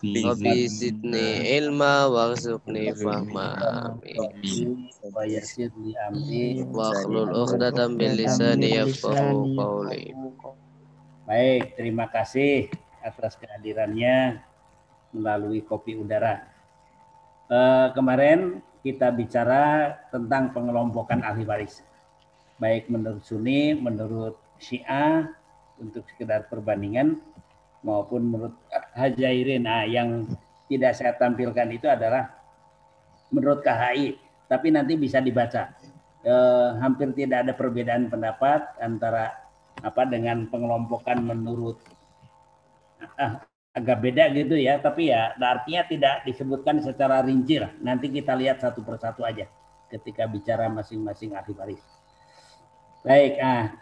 Rabbi zidni ilma warzuqni fahma. Amin. Uqdatan min lisani yafqahu qawli. Baik, terima kasih atas kehadirannya melalui kopi udara. Eh, kemarin kita bicara tentang pengelompokan ahli waris. Baik menurut Sunni, menurut Syiah, untuk sekedar perbandingan, maupun menurut Hajairin. Nah, yang tidak saya tampilkan itu adalah menurut KHI, tapi nanti bisa dibaca. Eh, hampir tidak ada perbedaan pendapat antara apa dengan pengelompokan menurut ah, agak beda gitu ya, tapi ya artinya tidak disebutkan secara rinci lah. Nanti kita lihat satu persatu aja ketika bicara masing-masing ahli waris. Baik, ah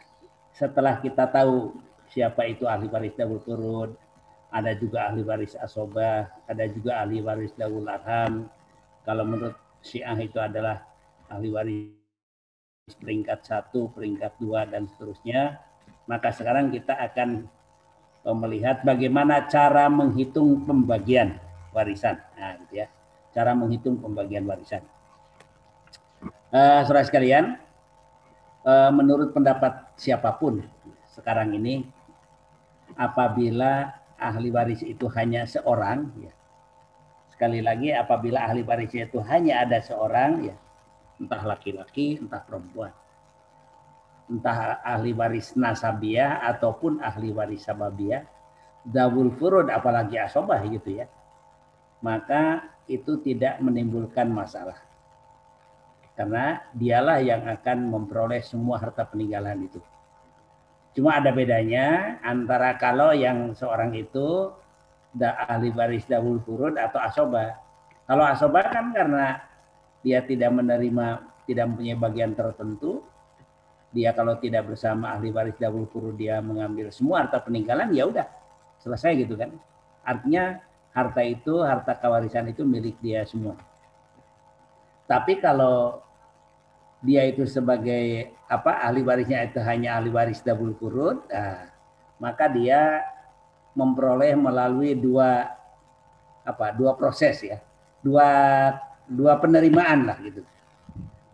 setelah kita tahu siapa itu ahli waris Dawul Turun, ada juga ahli waris Asobah, ada juga ahli waris Dawul Arham. Kalau menurut Syiah itu adalah ahli waris peringkat satu, peringkat dua, dan seterusnya. Maka sekarang kita akan melihat bagaimana cara menghitung pembagian warisan. Nah, gitu ya. Cara menghitung pembagian warisan. Uh, saudara sekalian, uh, menurut pendapat siapa pun sekarang ini, apabila ahli waris itu hanya seorang, ya, sekali lagi apabila ahli warisnya itu hanya ada seorang, ya, entah laki-laki, entah perempuan, entah ahli waris nasabiah ataupun ahli waris sababiah, dawul furud apalagi asobah gitu ya, maka itu tidak menimbulkan masalah. Karena dialah yang akan memperoleh semua harta peninggalan itu. Cuma ada bedanya antara kalau yang seorang itu da ahli waris dawul furud atau asoba. Kalau asoba kan karena dia tidak menerima, tidak mempunyai bagian tertentu, dia kalau tidak bersama ahli waris dawul furud dia mengambil semua harta peninggalan, ya udah selesai gitu kan. Artinya harta itu, harta kewarisan itu milik dia semua. Tapi kalau dia itu sebagai apa ahli warisnya itu hanya ahli waris dabul kurun, nah, maka dia memperoleh melalui dua apa dua proses ya, dua dua penerimaan lah gitu.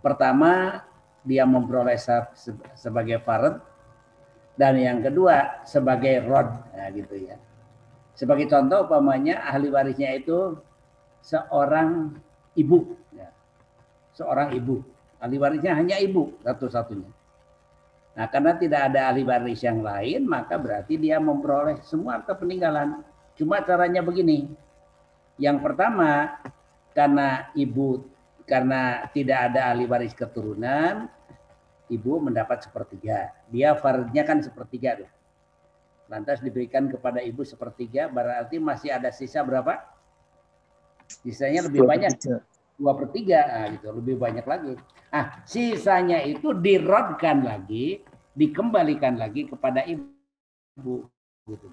Pertama dia memperoleh sebagai farad dan yang kedua sebagai rod, nah, gitu ya. Sebagai contoh umpamanya ahli warisnya itu seorang ibu, ya. seorang ibu Ahli warisnya hanya ibu satu-satunya. Nah, karena tidak ada ahli waris yang lain, maka berarti dia memperoleh semua harta peninggalan. Cuma caranya begini. Yang pertama, karena ibu karena tidak ada ahli waris keturunan, ibu mendapat sepertiga. Dia faridnya kan sepertiga tuh. Lantas diberikan kepada ibu sepertiga, berarti masih ada sisa berapa? Sisanya lebih banyak dua per tiga, nah, gitu lebih banyak lagi. Ah sisanya itu dirodkan lagi, dikembalikan lagi kepada ibu, gitu.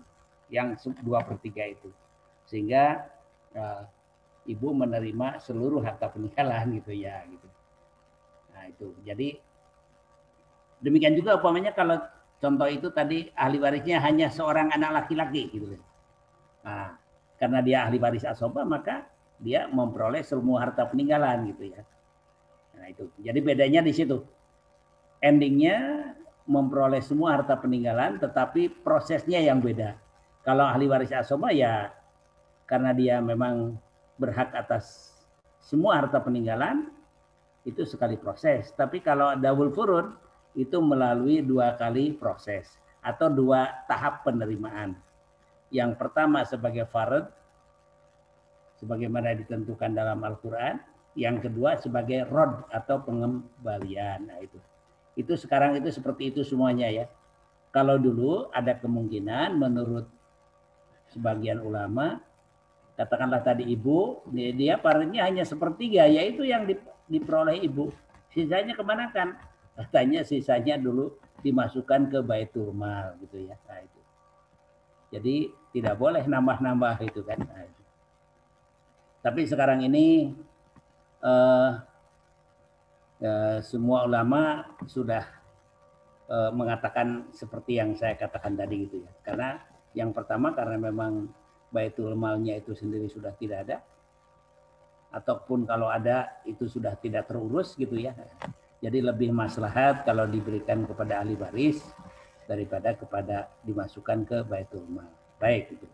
yang dua per tiga itu, sehingga uh, ibu menerima seluruh harta peninggalan gitu ya, gitu. Nah itu, jadi demikian juga umpamanya kalau contoh itu tadi ahli warisnya hanya seorang anak laki-laki gitu. Nah, karena dia ahli waris asoba maka dia memperoleh semua harta peninggalan gitu ya. Nah itu. Jadi bedanya di situ. Endingnya memperoleh semua harta peninggalan, tetapi prosesnya yang beda. Kalau ahli waris asoma ya karena dia memang berhak atas semua harta peninggalan itu sekali proses. Tapi kalau dawul furud itu melalui dua kali proses atau dua tahap penerimaan. Yang pertama sebagai farad, sebagaimana ditentukan dalam Al-Quran. Yang kedua sebagai rod atau pengembalian. Nah itu. Itu sekarang itu seperti itu semuanya ya. Kalau dulu ada kemungkinan menurut sebagian ulama, katakanlah tadi ibu, dia paritnya hanya sepertiga, yaitu yang diperoleh ibu. Sisanya ke mana kan? Katanya sisanya dulu dimasukkan ke baitul mal gitu ya. Nah, itu. Jadi tidak boleh nambah-nambah itu kan. Nah, itu. Tapi sekarang ini uh, semua ulama sudah uh, mengatakan seperti yang saya katakan tadi gitu ya. Karena yang pertama karena memang baitul malnya itu sendiri sudah tidak ada ataupun kalau ada itu sudah tidak terurus gitu ya. Jadi lebih maslahat kalau diberikan kepada ahli waris daripada kepada dimasukkan ke baitul mal. Baik itu.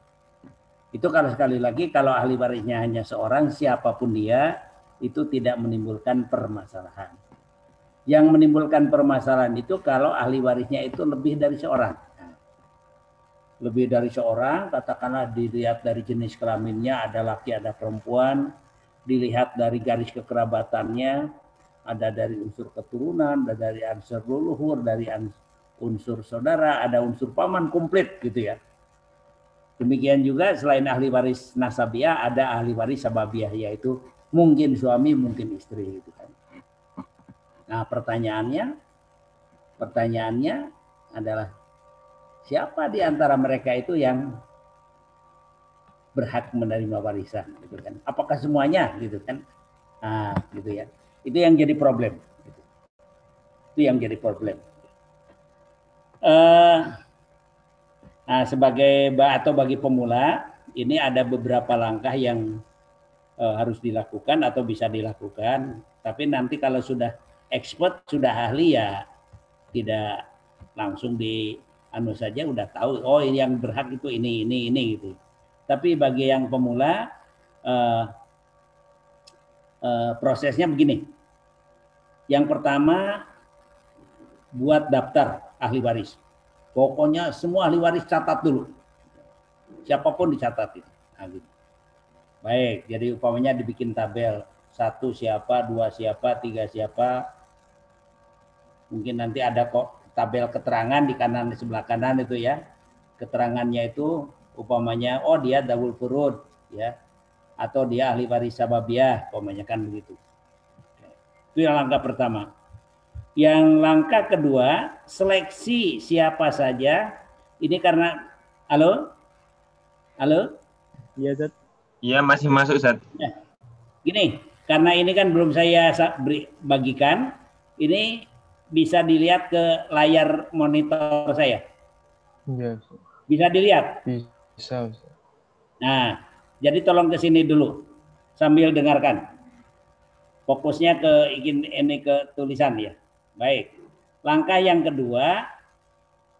Itu kalau sekali lagi kalau ahli warisnya hanya seorang siapa pun dia itu tidak menimbulkan permasalahan. Yang menimbulkan permasalahan itu kalau ahli warisnya itu lebih dari seorang. Lebih dari seorang, katakanlah dilihat dari jenis kelaminnya, ada laki, ada perempuan, dilihat dari garis kekerabatannya, ada dari unsur keturunan, ada dari unsur leluhur, dari unsur saudara, ada unsur paman komplit gitu ya. Demikian juga selain ahli waris nasabiah ada ahli waris sababiah yaitu mungkin suami, mungkin istri gitu kan. Nah, pertanyaannya pertanyaannya adalah siapa di antara mereka itu yang berhak menerima warisan gitu kan. Apakah semuanya gitu kan? Nah, gitu ya. Itu yang jadi problem. Gitu. Itu yang jadi problem. Uh, nah, sebagai atau bagi pemula ini ada beberapa langkah yang uh, harus dilakukan atau bisa dilakukan. Tapi nanti kalau sudah expert, sudah ahli ya tidak langsung di anu saja udah tahu oh yang berhak itu ini ini ini gitu. Tapi bagi yang pemula uh, uh, prosesnya begini. Yang pertama buat daftar ahli waris. Pokoknya semua ahli waris catat dulu. Siapa pun dicatat itu. Nah, gitu. Baik, jadi umpamanya dibikin tabel satu siapa, dua siapa, tiga siapa. Mungkin nanti ada kok tabel keterangan di kanan di sebelah kanan itu ya. Keterangannya itu umpamanya oh dia dawul furud ya atau dia ahli waris sababiah umpamanya kan begitu. Itu yang langkah pertama. Yang langkah kedua, seleksi siapa saja. Ini karena halo? Halo? Iya, Zat. Iya masih masuk Ustaz. Ya. Gini, karena ini kan belum saya bagikan, ini bisa dilihat ke layar monitor saya. Iya. Bisa dilihat? Bisa. Nah, jadi tolong ke sini dulu sambil dengarkan. Fokusnya ke ini ke tulisan ya. Baik. Langkah yang kedua,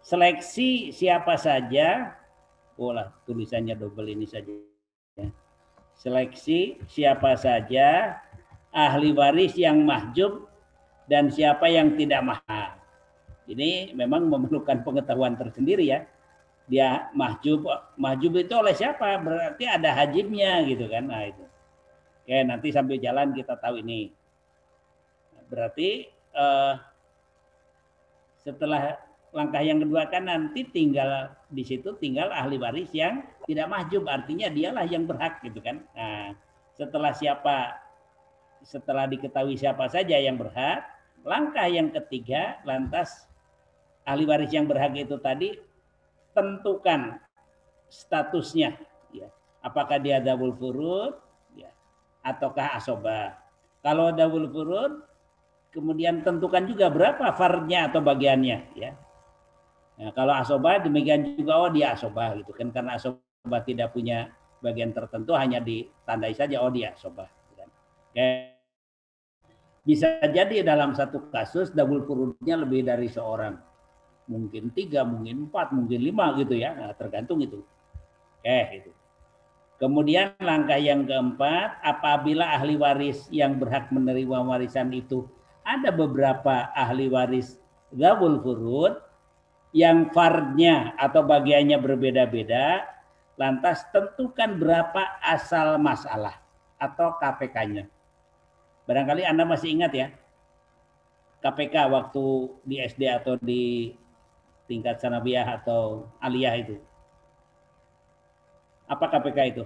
seleksi siapa saja. Oh lah, tulisannya double ini saja seleksi siapa saja ahli waris yang mahjub dan siapa yang tidak mahal. Ini memang memerlukan pengetahuan tersendiri ya. Dia mahjub, mahjub itu oleh siapa? Berarti ada hajibnya gitu kan. Nah itu. Oke, nanti sambil jalan kita tahu ini. Berarti eh, setelah langkah yang kedua kan nanti tinggal di situ tinggal ahli waris yang tidak mahjub artinya dialah yang berhak gitu kan. Nah setelah siapa setelah diketahui siapa saja yang berhak langkah yang ketiga lantas ahli waris yang berhak itu tadi tentukan statusnya ya. Apakah dia dabul furud ya ataukah asobah kalau dabul furud kemudian tentukan juga berapa farnya atau bagiannya ya Nah, kalau asoba demikian juga oh dia asoba gitu kan karena asoba tidak punya bagian tertentu hanya ditandai saja oh dia asoba. Gitu kan. Bisa jadi dalam satu kasus double furudnya lebih dari seorang. Mungkin tiga, mungkin empat, mungkin lima gitu ya. Nah, tergantung itu. Oke, itu. Kemudian langkah yang keempat, apabila ahli waris yang berhak menerima warisan itu ada beberapa ahli waris gabul furud, yang fardnya atau bagiannya berbeda-beda, lantas tentukan berapa asal masalah atau KPK-nya. Barangkali Anda masih ingat ya, KPK waktu di SD atau di tingkat sanawiyah atau aliyah itu. Apa KPK itu?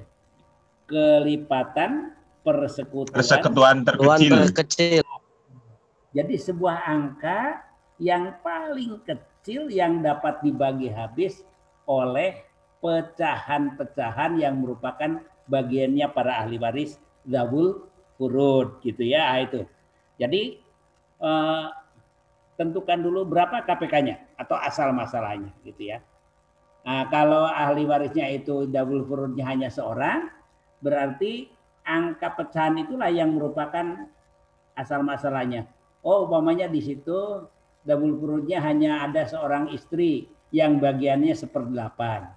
Kelipatan persekutuan, persekutuan terkecil. terkecil. Jadi sebuah angka yang paling kecil yang dapat dibagi habis oleh pecahan-pecahan yang merupakan bagiannya para ahli waris zawul furud gitu ya ah, itu. Jadi eh, tentukan dulu berapa KPK-nya atau asal masalahnya gitu ya. Nah, kalau ahli warisnya itu double furudnya hanya seorang, berarti angka pecahan itulah yang merupakan asal masalahnya. Oh, umpamanya di situ double furudnya hanya ada seorang istri yang bagiannya seperdelapan.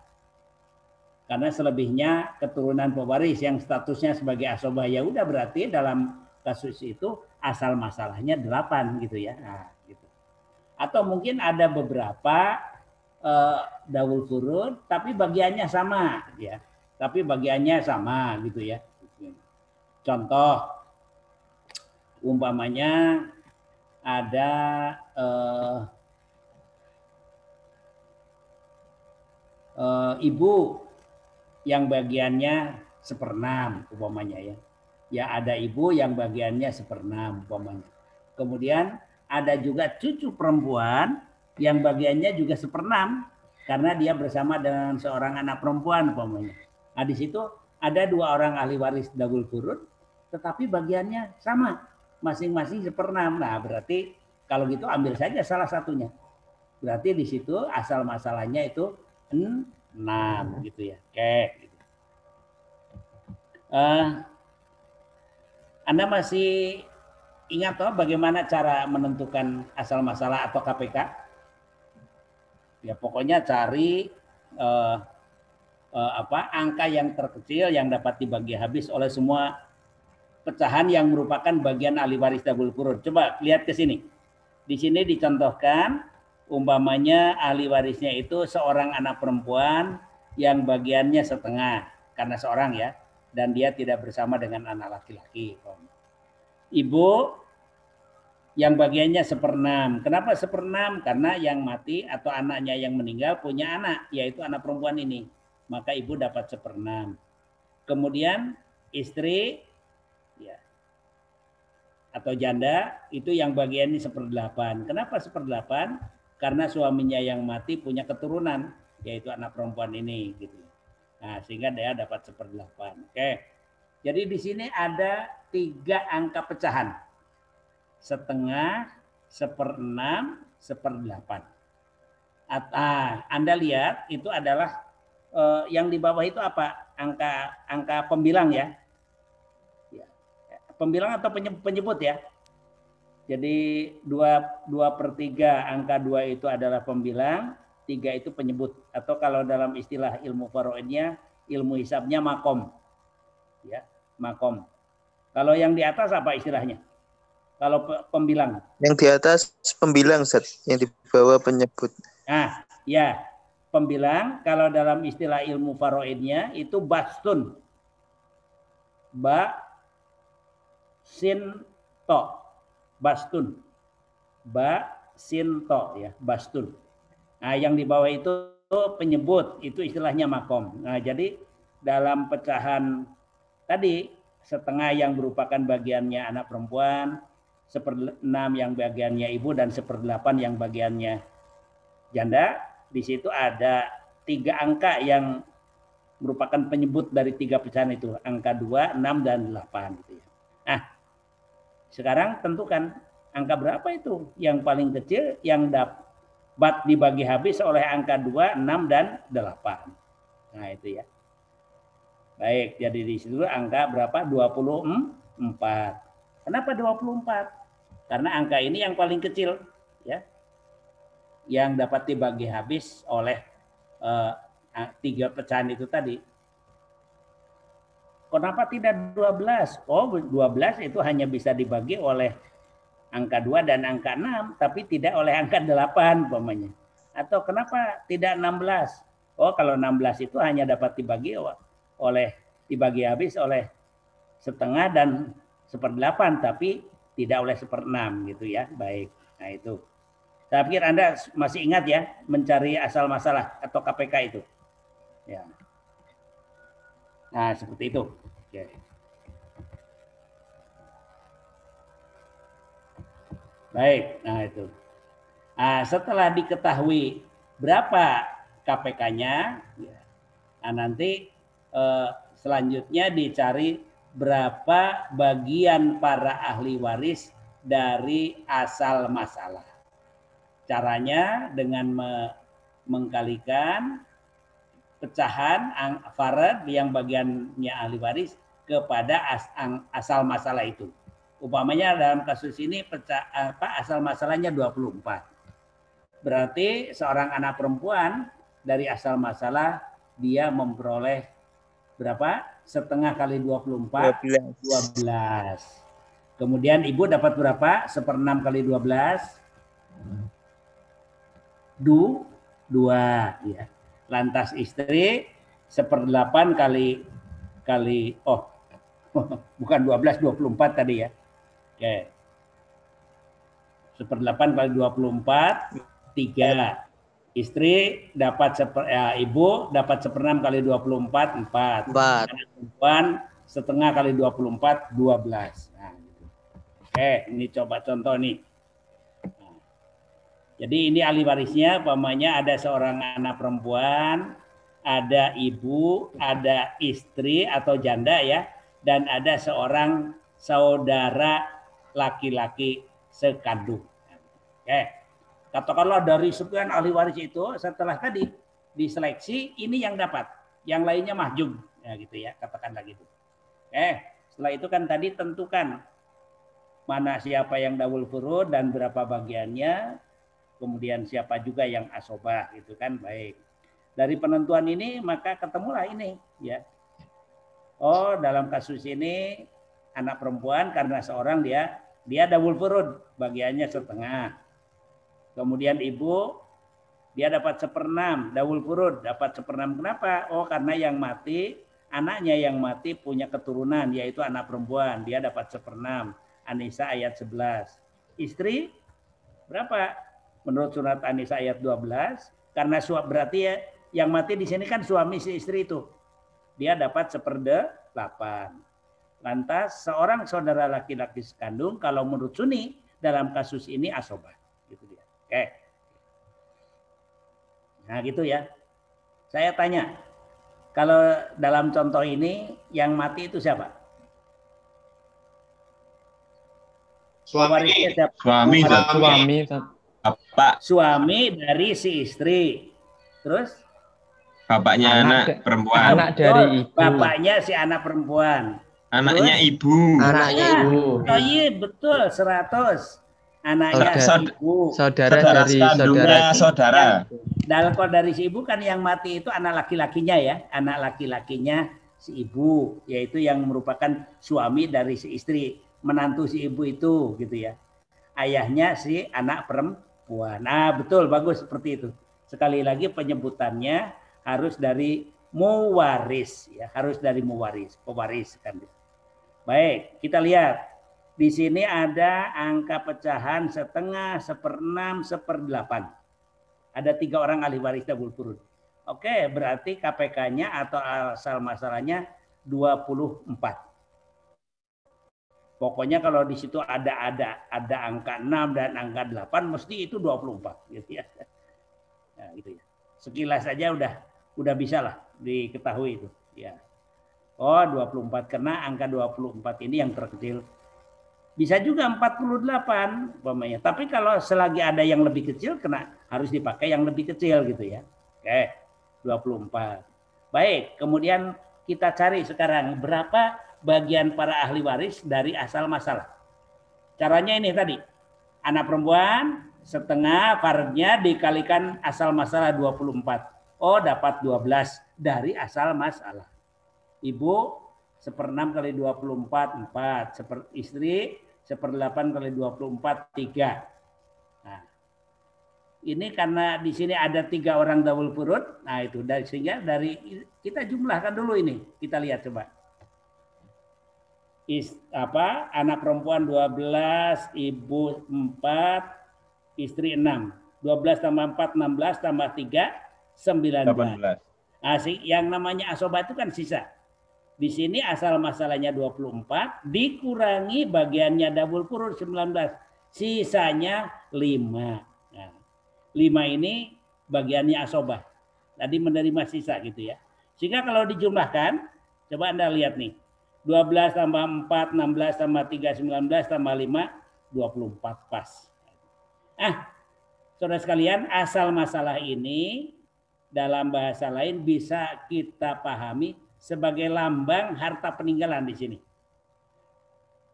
Karena selebihnya keturunan pewaris yang statusnya sebagai asobah ya udah berarti dalam kasus itu asal masalahnya delapan gitu ya. Nah, gitu. Atau mungkin ada beberapa uh, daul furud tapi bagiannya sama ya. Tapi bagiannya sama gitu ya. Contoh umpamanya ada uh, uh, ibu yang bagiannya seperenam umpamanya ya. Ya ada ibu yang bagiannya seperenam umpamanya. Kemudian ada juga cucu perempuan yang bagiannya juga seperenam karena dia bersama dengan seorang anak perempuan umpamanya. Nah di situ ada dua orang ahli waris dagul kurun tetapi bagiannya sama masing-masing seperenam. Nah berarti kalau gitu ambil saja salah satunya. Berarti di situ asal masalahnya itu enam gitu ya. Oke. Gitu. Uh, anda masih ingat toh bagaimana cara menentukan asal masalah atau KPK? Ya pokoknya cari uh, uh, apa angka yang terkecil yang dapat dibagi habis oleh semua pecahan yang merupakan bagian ahli waris double kurun. Coba lihat ke sini. Di sini dicontohkan umpamanya ahli warisnya itu seorang anak perempuan yang bagiannya setengah karena seorang ya dan dia tidak bersama dengan anak laki-laki. Ibu yang bagiannya seperenam. Kenapa seperenam? Karena yang mati atau anaknya yang meninggal punya anak, yaitu anak perempuan ini. Maka ibu dapat seperenam. Kemudian istri atau janda itu yang bagiannya seperdelapan. Kenapa seperdelapan? karena suaminya yang mati punya keturunan yaitu anak perempuan ini gitu. Nah, sehingga dia dapat seperdelapan. Oke. Jadi di sini ada tiga angka pecahan. Setengah, seperenam, seperdelapan. Ah, Anda lihat itu adalah eh, yang di bawah itu apa? Angka angka pembilang ya. Pembilang atau penyebut ya? Jadi dua, dua per tiga angka dua itu adalah pembilang, tiga itu penyebut. Atau kalau dalam istilah ilmu faroidnya, ilmu hisabnya makom. Ya, makom. Kalau yang di atas apa istilahnya? Kalau pembilang. Yang di atas pembilang, Zat. Yang di bawah penyebut. Nah, ya. Pembilang, kalau dalam istilah ilmu faroidnya, itu bastun. Ba, sin, to bastun. Ba sinto ya, bastun. Nah, yang di bawah itu penyebut, itu istilahnya makom. Nah, jadi dalam pecahan tadi setengah yang merupakan bagiannya anak perempuan, seperenam yang bagiannya ibu dan seperdelapan yang bagiannya janda. Di situ ada tiga angka yang merupakan penyebut dari tiga pecahan itu, angka 2, 6 dan 8 gitu ya. Nah, sekarang tentukan angka berapa itu yang paling kecil yang dapat dibagi habis oleh angka 2, 6 dan 8. Nah, itu ya. Baik, jadi di situ angka berapa? 24. Kenapa 24? Karena angka ini yang paling kecil ya. Yang dapat dibagi habis oleh uh, tiga pecahan itu tadi. Kenapa tidak 12? Oh, 12 itu hanya bisa dibagi oleh angka 2 dan angka 6, tapi tidak oleh angka 8 umpamanya. Atau kenapa tidak 16? Oh, kalau 16 itu hanya dapat dibagi oleh dibagi habis oleh setengah dan seperdelapan, tapi tidak oleh seperenam gitu ya. Baik. Nah, itu. Saya pikir Anda masih ingat ya mencari asal masalah atau KPK itu. Ya. Nah, seperti itu. Oke. Baik, nah itu. Nah, setelah diketahui berapa KPK-nya, ya, nah nanti eh, selanjutnya dicari berapa bagian para ahli waris dari asal masalah. Caranya dengan me mengkalikan pecahan farad yang bagiannya ahli waris kepada as, asal masalah itu. Umpamanya dalam kasus ini apa, asal masalahnya 24. Berarti seorang anak perempuan dari asal masalah dia memperoleh berapa? Setengah kali 24, 12. 12. Kemudian ibu dapat berapa? Seperenam kali 12. Du, dua. Ya. Lantas istri seperdelapan kali kali oh bukan 12 24 tadi ya. Oke. Seperdelapan kali 24 tiga. Istri dapat seper, ya, ibu dapat seperenam kali 24 empat. Empat. Perempuan setengah kali 24 12. Nah, gitu. Oke, ini coba contoh nih. Nah, jadi ini ahli warisnya, pamannya ada seorang anak perempuan, ada ibu, ada istri atau janda ya, dan ada seorang saudara laki-laki sekandung. Oke. Katakanlah dari sekian ahli waris itu setelah tadi diseleksi ini yang dapat, yang lainnya mahjub ya gitu ya, katakanlah gitu. Oke, setelah itu kan tadi tentukan mana siapa yang dawul furud dan berapa bagiannya, kemudian siapa juga yang asobah gitu kan baik. Dari penentuan ini maka ketemulah ini ya oh dalam kasus ini anak perempuan karena seorang dia dia double furud bagiannya setengah. Kemudian ibu dia dapat seperenam double furud dapat seperenam kenapa? Oh karena yang mati anaknya yang mati punya keturunan yaitu anak perempuan dia dapat seperenam. Anisa ayat 11. Istri berapa? Menurut surat Anisa ayat 12 karena suap berarti ya yang mati di sini kan suami si istri itu dia dapat seperdelapan. Lantas seorang saudara laki-laki sekandung kalau menurut Sunni dalam kasus ini asobah. Gitu dia. Oke. Nah gitu ya. Saya tanya, kalau dalam contoh ini yang mati itu siapa? Suami. Siapa? Suami. Suami. Bapak. Suami dari si istri. Terus? Bapaknya anak, anak perempuan. Anak dari ibu. Bapaknya si anak perempuan. Anaknya Terus, ibu. Anaknya ibu. Oh iya betul 100. Anaknya saudara, ibu. Saudara, saudara dari saudara. saudara. Dalam kalau dari si ibu kan yang mati itu anak laki-lakinya ya, anak laki-lakinya si ibu, yaitu yang merupakan suami dari si istri, menantu si ibu itu gitu ya. Ayahnya si anak perempuan. Nah, betul bagus seperti itu. Sekali lagi penyebutannya harus dari muwaris ya harus dari muwaris pewaris kan. Baik kita lihat. Di sini ada angka pecahan setengah seperenam seperdelapan. Ada tiga orang ahli waris dabul turun. Oke berarti KPK-nya atau asal masalahnya 24 Pokoknya kalau di situ ada ada ada angka 6 dan angka 8 mesti itu 24 gitu ya. Nah, gitu ya. Sekilas saja udah udah bisa lah diketahui itu ya. Oh 24 karena angka 24 ini yang terkecil. Bisa juga 48 umpamanya. Tapi kalau selagi ada yang lebih kecil kena harus dipakai yang lebih kecil gitu ya. Oke 24 baik kemudian kita cari sekarang berapa bagian para ahli waris dari asal masalah. Caranya ini tadi anak perempuan setengah faradnya dikalikan asal masalah 24 Oh dapat 12 dari asal masalah. Ibu seperenam kali 24, 4. Seper, istri seperdelapan kali 24, 3. Nah, ini karena di sini ada tiga orang double purut. Nah itu dari sehingga dari kita jumlahkan dulu ini. Kita lihat coba. Is, apa anak perempuan 12, ibu 4, istri 6. 12 tambah 4, 16 tambah 3, 19. 18. Nah, yang namanya asoba itu kan sisa. Di sini asal masalahnya 24 dikurangi bagiannya double purur 19. Sisanya 5. Nah, 5 ini bagiannya asoba. Tadi menerima sisa gitu ya. Sehingga kalau dijumlahkan, coba Anda lihat nih. 12 tambah 4, 16 tambah 3, 19 tambah 5, 24 pas. Ah, saudara sekalian, asal masalah ini dalam bahasa lain bisa kita pahami sebagai lambang harta peninggalan di sini.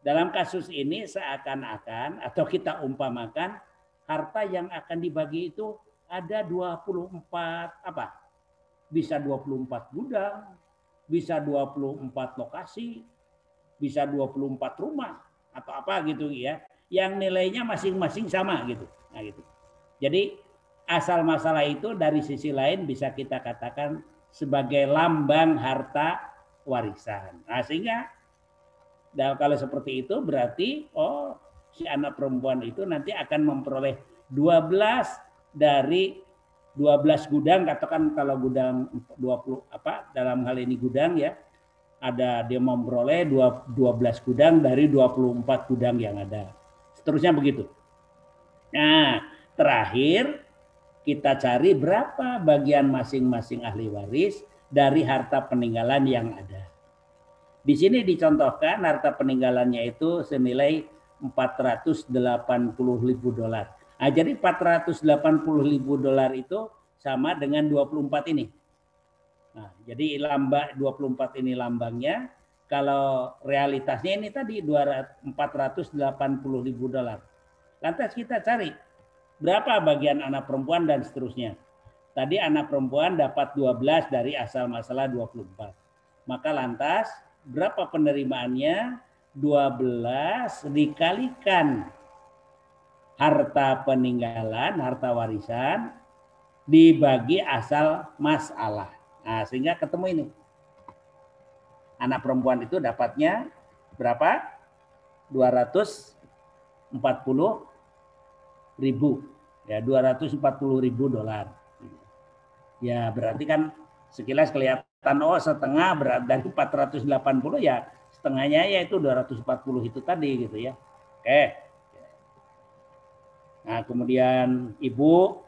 Dalam kasus ini seakan-akan atau kita umpamakan harta yang akan dibagi itu ada 24 apa? Bisa 24 gudang, bisa 24 lokasi, bisa 24 rumah atau apa gitu ya. Yang nilainya masing-masing sama gitu. Nah gitu. Jadi asal masalah itu dari sisi lain bisa kita katakan sebagai lambang harta warisan. Nah, sehingga dan kalau seperti itu berarti oh si anak perempuan itu nanti akan memperoleh 12 dari 12 gudang katakan kalau gudang 20 apa dalam hal ini gudang ya ada dia memperoleh 12 gudang dari 24 gudang yang ada. Seterusnya begitu. Nah, terakhir kita cari berapa bagian masing-masing ahli waris dari harta peninggalan yang ada. Di sini dicontohkan harta peninggalannya itu senilai 480 ribu dolar. Nah, jadi 480 ribu dolar itu sama dengan 24 ini. Nah, jadi lambang 24 ini lambangnya. Kalau realitasnya ini tadi 480 ribu dolar. Lantas kita cari berapa bagian anak perempuan dan seterusnya. Tadi anak perempuan dapat 12 dari asal masalah 24. Maka lantas berapa penerimaannya? 12 dikalikan harta peninggalan, harta warisan dibagi asal masalah. Nah, sehingga ketemu ini. Anak perempuan itu dapatnya berapa? 240 ribu. Ya, 240 ribu dolar. Ya, berarti kan sekilas kelihatan oh setengah berat dari 480 ya setengahnya ya itu 240 itu tadi gitu ya. Oke. Nah, kemudian ibu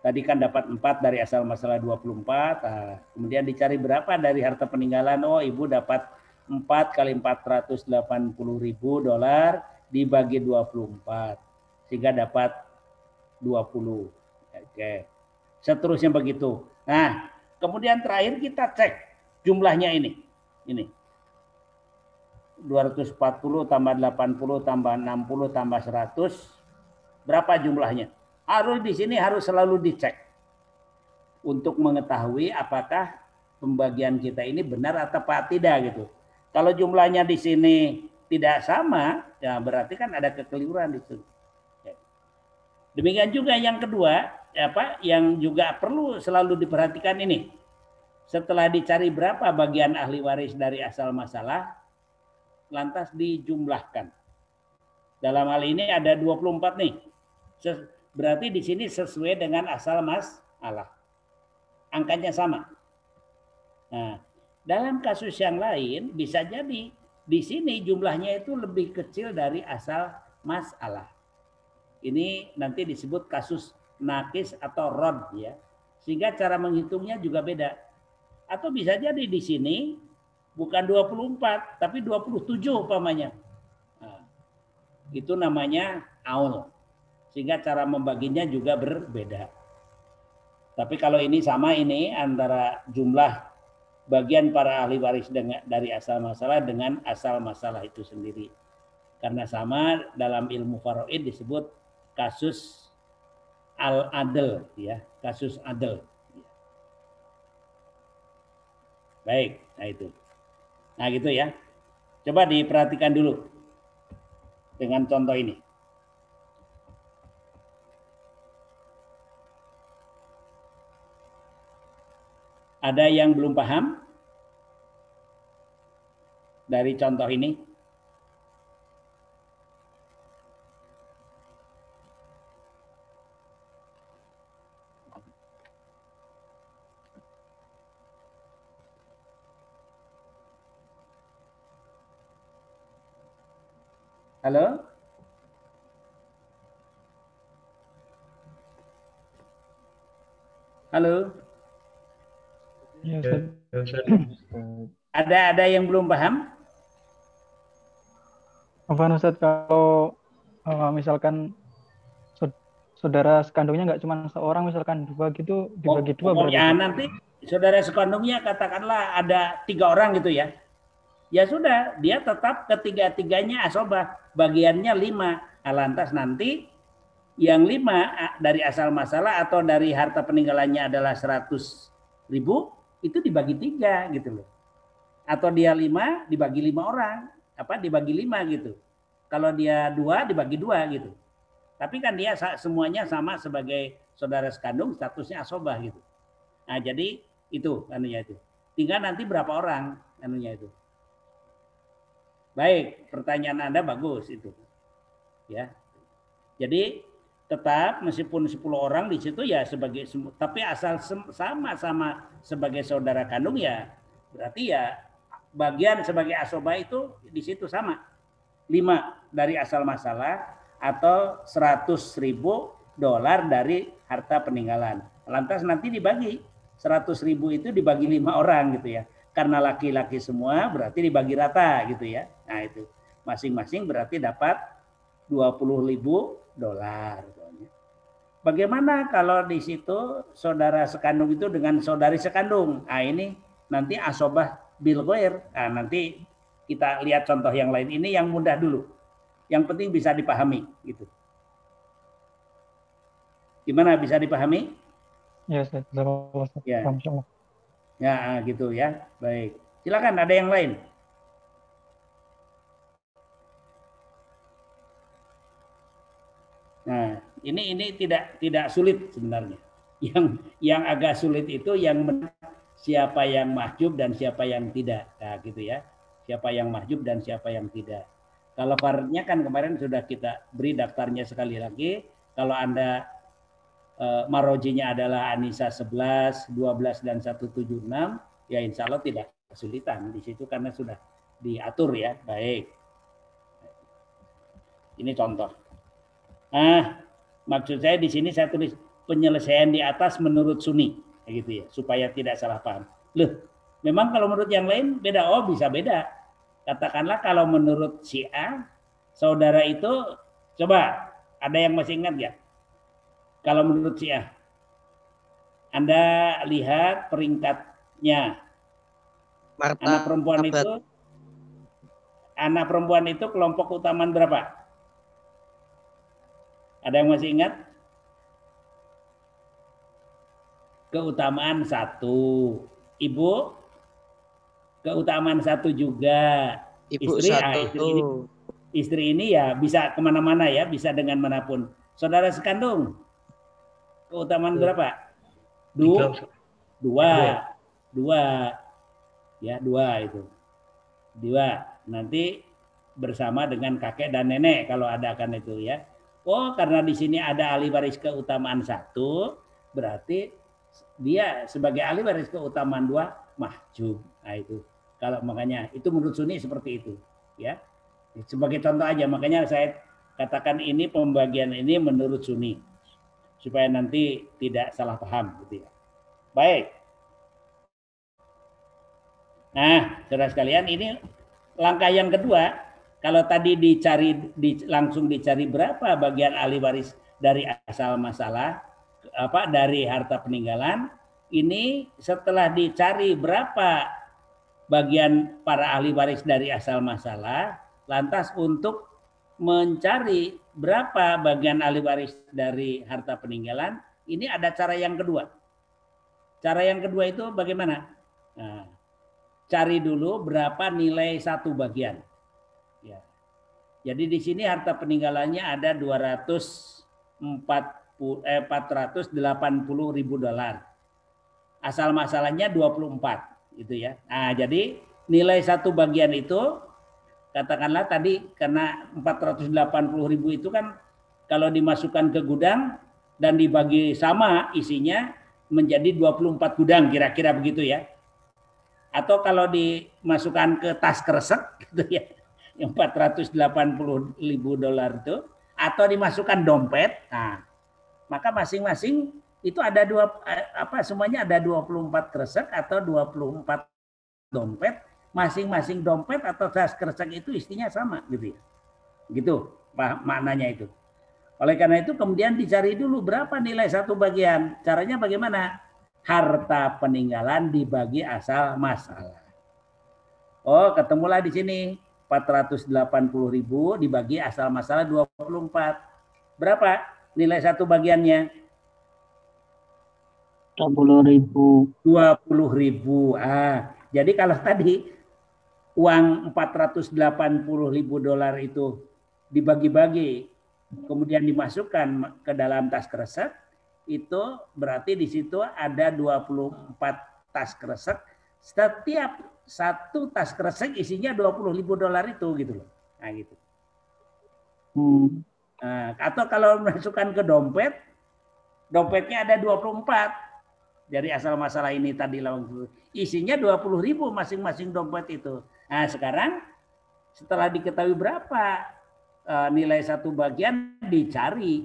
tadi kan dapat 4 dari asal masalah 24. Nah, kemudian dicari berapa dari harta peninggalan? Oh, ibu dapat 4 kali 480 ribu dolar dibagi 24. Sehingga dapat 20. Oke. Seterusnya begitu. Nah, Kemudian terakhir kita cek jumlahnya ini. Ini. 240 tambah 80 tambah 60 tambah 100 berapa jumlahnya? Harus di sini harus selalu dicek untuk mengetahui apakah pembagian kita ini benar atau tidak gitu. Kalau jumlahnya di sini tidak sama, ya berarti kan ada kekeliruan di situ. Demikian juga yang kedua, apa yang juga perlu selalu diperhatikan ini. Setelah dicari berapa bagian ahli waris dari asal masalah, lantas dijumlahkan. Dalam hal ini ada 24 nih. Berarti di sini sesuai dengan asal masalah. Angkanya sama. Nah, dalam kasus yang lain bisa jadi di sini jumlahnya itu lebih kecil dari asal masalah. Ini nanti disebut kasus nakis atau rod ya. Sehingga cara menghitungnya juga beda. Atau bisa jadi di sini bukan 24 tapi 27 umpamanya. Nah, itu namanya aul. Sehingga cara membaginya juga berbeda. Tapi kalau ini sama ini antara jumlah bagian para ahli waris dengan, dari asal masalah dengan asal masalah itu sendiri. Karena sama dalam ilmu faraid disebut kasus al-adl ya, kasus adl. Baik, nah itu. Nah gitu ya. Coba diperhatikan dulu dengan contoh ini. Ada yang belum paham dari contoh ini? Halo? Halo? Ya, ada ada yang belum paham? Apa Ustaz kalau uh, misalkan saudara sekandungnya nggak cuma seorang misalkan dua gitu dibagi dua oh, ya nanti saudara sekandungnya katakanlah ada tiga orang gitu ya ya sudah dia tetap ketiga-tiganya asobah bagiannya lima nah, lantas nanti yang lima dari asal masalah atau dari harta peninggalannya adalah seratus ribu itu dibagi tiga gitu loh atau dia lima dibagi lima orang apa dibagi lima gitu kalau dia dua dibagi dua gitu tapi kan dia semuanya sama sebagai saudara sekandung, statusnya asobah gitu. Nah, jadi itu anunya itu. Tinggal nanti berapa orang anunya itu. Baik, pertanyaan Anda bagus itu. Ya. Jadi tetap meskipun 10 orang di situ ya sebagai tapi asal sama-sama sebagai saudara kandung ya berarti ya bagian sebagai asobah itu di situ sama. Lima dari asal masalah, atau 100 ribu dolar dari harta peninggalan. Lantas nanti dibagi 100 ribu itu dibagi lima orang gitu ya. Karena laki-laki semua berarti dibagi rata gitu ya. Nah itu masing-masing berarti dapat 20 ribu dolar. Bagaimana kalau di situ saudara sekandung itu dengan saudari sekandung? Nah ini nanti asobah bil Nah, nanti kita lihat contoh yang lain ini yang mudah dulu. Yang penting bisa dipahami gitu. Gimana bisa dipahami? Ya, saya ya. Ya, gitu ya. Baik. Silakan ada yang lain. Nah, ini ini tidak tidak sulit sebenarnya. Yang yang agak sulit itu yang siapa yang mahjub dan siapa yang tidak. Nah, gitu ya. Siapa yang mahjub dan siapa yang tidak. Kalau farnya kan kemarin sudah kita beri daftarnya sekali lagi. Kalau Anda e, marojinya adalah Anissa 11, 12 dan 176, ya insya Allah tidak kesulitan di situ karena sudah diatur ya. Baik. Ini contoh. Ah, maksud saya di sini saya tulis penyelesaian di atas menurut Sunni, gitu ya, supaya tidak salah paham. Loh, memang kalau menurut yang lain beda, oh bisa beda katakanlah kalau menurut si A, saudara itu coba ada yang masih ingat ya? Kalau menurut si A, Anda lihat peringkatnya. Marta, anak perempuan abad. itu anak perempuan itu kelompok utamaan berapa? Ada yang masih ingat? Keutamaan satu. Ibu keutamaan satu juga. Ibu istri, ah, satu. Ah, istri, ini, istri ini ya bisa ke mana-mana ya, bisa dengan mana pun. Saudara sekandung, keutamaan berapa? Dua, dua, dua, ya dua itu, dua. Nanti bersama dengan kakek dan nenek kalau ada kan itu ya. Oh karena di sini ada ahli waris keutamaan satu, berarti dia sebagai ahli waris keutamaan dua mahjub. Nah itu. Kalau makanya itu menurut Sunni seperti itu, ya. Sebagai contoh aja, makanya saya katakan ini pembagian ini menurut Sunni supaya nanti tidak salah paham gitu ya. Baik. Nah, saudara sekalian, ini langkah yang kedua. Kalau tadi dicari di, langsung dicari berapa bagian ahli waris dari asal masalah, apa dari harta peninggalan, ini setelah dicari berapa bagian para ahli waris dari asal masalah, lantas untuk mencari berapa bagian ahli waris dari harta peninggalan, ini ada cara yang kedua. Cara yang kedua itu bagaimana? Nah, cari dulu berapa nilai satu bagian. Ya. Jadi di sini harta peninggalannya ada 240 eh, 480 ribu dolar. Asal masalahnya 24 gitu ya. Nah, jadi nilai satu bagian itu katakanlah tadi karena 480 ribu itu kan kalau dimasukkan ke gudang dan dibagi sama isinya menjadi 24 gudang kira-kira begitu ya. Atau kalau dimasukkan ke tas kresek gitu ya, yang 480 ribu dolar itu, atau dimasukkan dompet, nah maka masing-masing itu ada dua eh, apa semuanya ada 24 kresek atau 24 dompet masing-masing dompet atau tas kresek itu isinya sama gitu ya gitu maknanya itu Oleh karena itu kemudian dicari dulu berapa nilai satu bagian. Caranya bagaimana? Harta peninggalan dibagi asal masalah. Oh, ketemulah di sini 480 ribu dibagi asal masalah 24. Berapa nilai satu bagiannya? 20 ribu. 20 ribu. Ah, jadi kalau tadi uang 480 ribu dolar itu dibagi-bagi kemudian dimasukkan ke dalam tas kresek, itu berarti di situ ada 24 tas kresek. Setiap satu tas kresek isinya 20 ribu dolar itu gitu loh. Nah gitu. Hmm. Nah, atau kalau masukkan ke dompet, dompetnya ada 24 dari asal masalah ini tadi lawan isinya 20 ribu masing-masing dompet itu. Nah sekarang setelah diketahui berapa Eh, nilai satu bagian dicari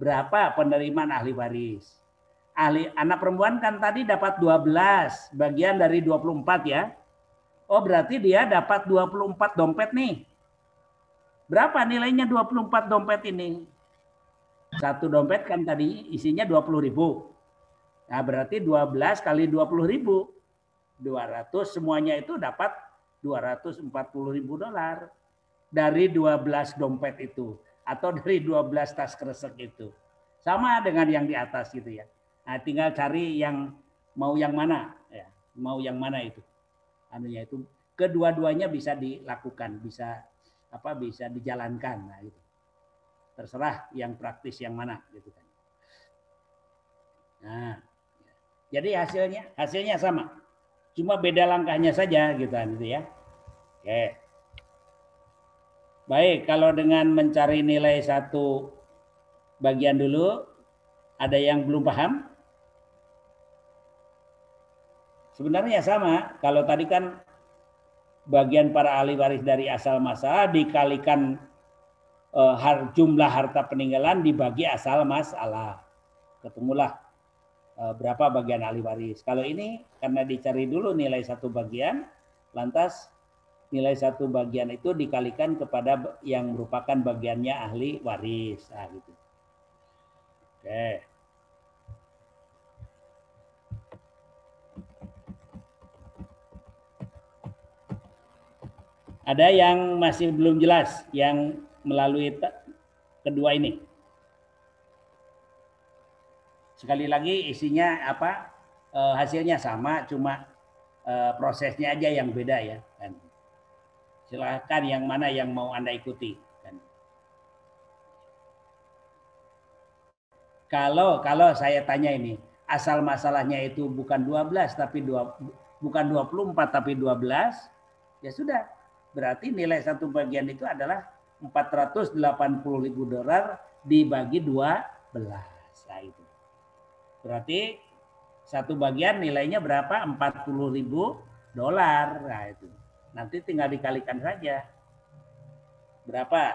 berapa penerimaan ahli waris. Ahli anak perempuan kan tadi dapat 12 bagian dari 24 ya. Oh berarti dia dapat 24 dompet nih. Berapa nilainya 24 dompet ini? Satu dompet kan tadi isinya 20 ribu. Nah berarti 12 kali 20 ribu. 200 semuanya itu dapat 240 ribu dolar dari 12 dompet itu atau dari 12 tas kresek itu. Sama dengan yang di atas gitu ya. Nah, tinggal cari yang mau yang mana ya, mau yang mana itu. Anunya itu kedua-duanya bisa dilakukan, bisa apa bisa dijalankan nah itu. Terserah yang praktis yang mana gitu kan. Nah, jadi hasilnya hasilnya sama. Cuma beda langkahnya saja gitu itu ya. Oke. Baik, kalau dengan mencari nilai satu bagian dulu, ada yang belum paham? Sebenarnya sama. Kalau tadi kan bagian para ahli waris dari asal masalah dikalikan eh, jumlah harta peninggalan dibagi asal masalah. Ketemulah berapa bagian ahli waris. Kalau ini karena dicari dulu nilai satu bagian, lantas nilai satu bagian itu dikalikan kepada yang merupakan bagiannya ahli waris. Nah, gitu. Oke. Ada yang masih belum jelas yang melalui kedua ini. Sekali lagi isinya apa? E, hasilnya sama, cuma e, prosesnya aja yang beda ya. Kan? Silahkan yang mana yang mau Anda ikuti. Kalau kalau saya tanya ini, asal masalahnya itu bukan 12 tapi dua, bukan 24 tapi 12, ya sudah. Berarti nilai satu bagian itu adalah 480 ribu dolar dibagi 12. Berarti satu bagian nilainya berapa? 40 ribu dolar. Nah, itu. Nanti tinggal dikalikan saja. Berapa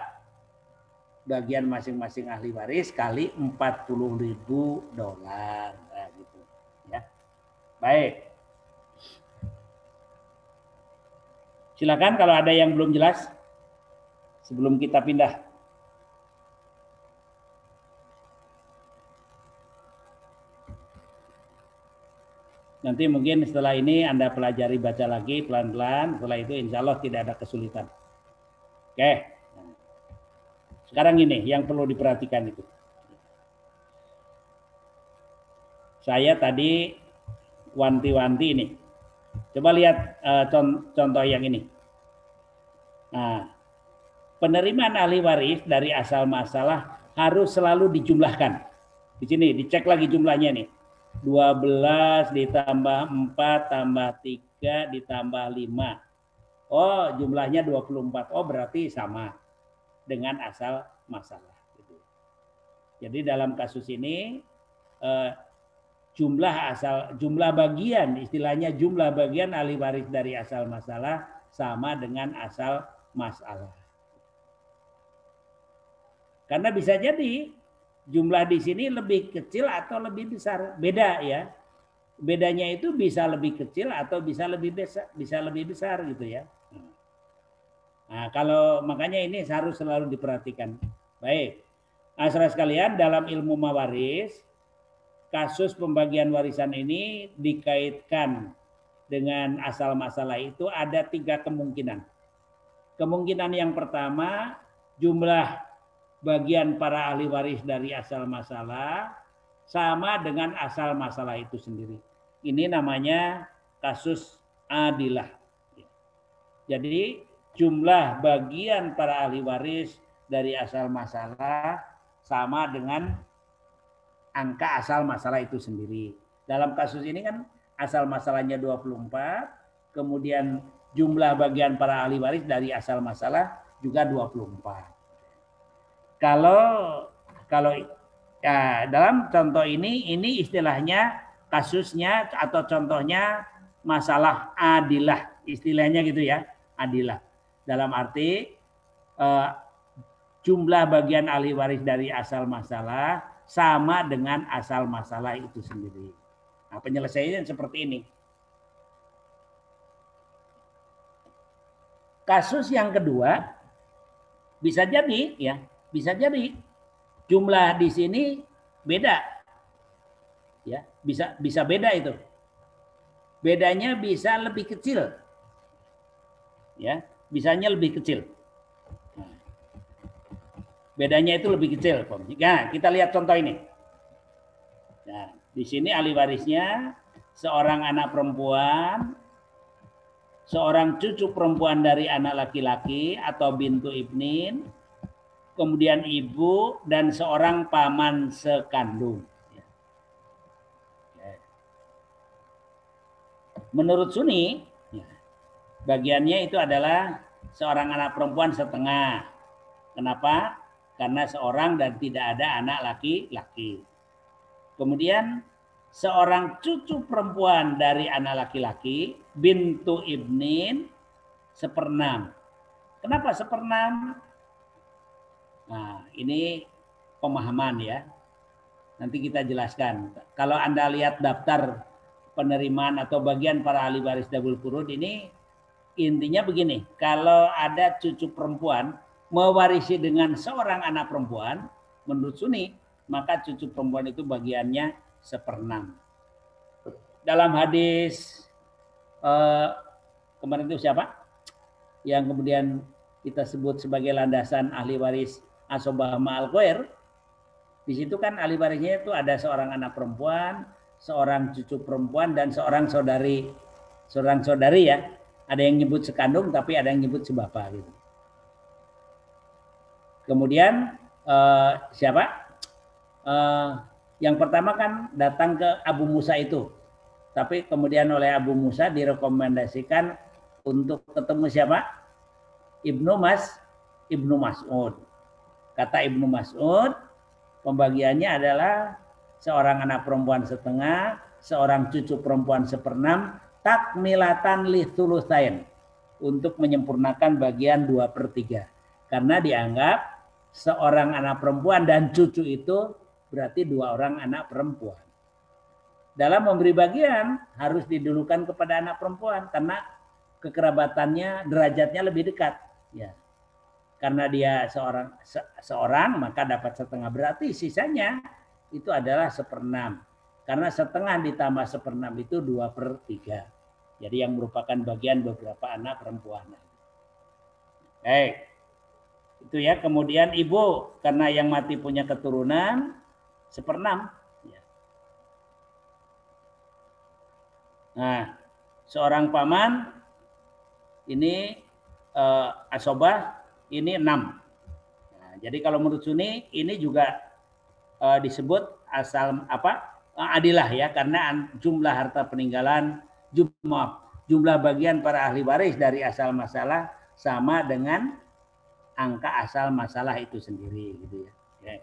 bagian masing-masing ahli waris kali 40 ribu dolar. Nah, gitu. Ya. Baik. Silakan kalau ada yang belum jelas sebelum kita pindah. Nanti mungkin setelah ini Anda pelajari baca lagi pelan-pelan. Setelah itu insya Allah tidak ada kesulitan. Oke. Sekarang ini yang perlu diperhatikan itu. Saya tadi wanti-wanti ini. Coba lihat uh, contoh yang ini. Nah, penerimaan ahli waris dari asal masalah harus selalu dijumlahkan. Di sini dicek lagi jumlahnya nih 12 ditambah 4 tambah 3 ditambah 5. Oh, jumlahnya 24. Oh, berarti sama dengan asal masalah. Jadi dalam kasus ini eh, jumlah asal jumlah bagian istilahnya jumlah bagian ahli waris dari asal masalah sama dengan asal masalah. Karena bisa jadi jumlah di sini lebih kecil atau lebih besar. Beda ya. Bedanya itu bisa lebih kecil atau bisa lebih besar, bisa lebih besar gitu ya. Nah, kalau makanya ini harus selalu diperhatikan. Baik. Asra sekalian, dalam ilmu mawaris, kasus pembagian warisan ini dikaitkan dengan asal masalah itu ada tiga kemungkinan. Kemungkinan yang pertama, jumlah bagian para ahli waris dari asal masalah sama dengan asal masalah itu sendiri. Ini namanya kasus adilah. Jadi jumlah bagian para ahli waris dari asal masalah sama dengan angka asal masalah itu sendiri. Dalam kasus ini kan asal masalahnya 24, kemudian jumlah bagian para ahli waris dari asal masalah juga 24. Kalau kalau ya, dalam contoh ini ini istilahnya kasusnya atau contohnya masalah adilah istilahnya gitu ya adilah dalam arti eh, jumlah bagian ahli waris dari asal masalah sama dengan asal masalah itu sendiri. Nah, penyelesaiannya seperti ini. Kasus yang kedua bisa jadi ya, bisa jadi jumlah di sini beda. Ya, bisa bisa beda itu. Bedanya bisa lebih kecil. Ya, bisanya lebih kecil. Bedanya itu lebih kecil. Nah, kita lihat contoh ini. Nah, di sini ahli warisnya seorang anak perempuan, seorang cucu perempuan dari anak laki-laki atau bintu ibnin, kemudian ibu dan seorang paman sekandung. Menurut Sunni, bagiannya itu adalah seorang anak perempuan setengah. Kenapa? karena seorang dan tidak ada anak laki-laki. Kemudian seorang cucu perempuan dari anak laki-laki, bintu ibnin, seperenam. Kenapa seperenam? Nah, ini pemahaman ya. Nanti kita jelaskan. Kalau Anda lihat daftar penerimaan atau bagian para ahli waris dabul kurud ini intinya begini, kalau ada cucu perempuan mewarisi dengan seorang anak perempuan, menurut Sunni, maka cucu perempuan itu bagiannya seperenam. Dalam hadis eh, kemarin itu siapa? Yang kemudian kita sebut sebagai landasan ahli waris asobah ma'al Di situ kan ahli warisnya itu ada seorang anak perempuan, seorang cucu perempuan, dan seorang saudari. Seorang saudari ya. Ada yang nyebut sekandung, tapi ada yang nyebut sebapa gitu. Kemudian uh, siapa? Uh, yang pertama kan datang ke Abu Musa itu. Tapi kemudian oleh Abu Musa direkomendasikan untuk ketemu siapa? Ibnu Mas, Ibnu Mas'ud. Kata Ibnu Mas'ud, pembagiannya adalah seorang anak perempuan setengah, seorang cucu perempuan seperenam, takmilatan lithulusain untuk menyempurnakan bagian dua per tiga. Karena dianggap seorang anak perempuan dan cucu itu berarti dua orang anak perempuan. Dalam memberi bagian harus didulukan kepada anak perempuan karena kekerabatannya derajatnya lebih dekat. Ya. Karena dia seorang se, seorang maka dapat setengah berarti sisanya itu adalah seperenam. Karena setengah ditambah seperenam itu dua per tiga. Jadi yang merupakan bagian beberapa anak perempuan. Baik. Itu ya. Kemudian ibu karena yang mati punya keturunan seperenam. Ya. Nah, seorang paman ini eh, asobah ini enam. Nah, jadi kalau menurut Sunni ini juga eh, disebut asal apa adilah ya karena jumlah harta peninggalan jumlah jumlah bagian para ahli waris dari asal masalah sama dengan angka asal masalah itu sendiri gitu ya.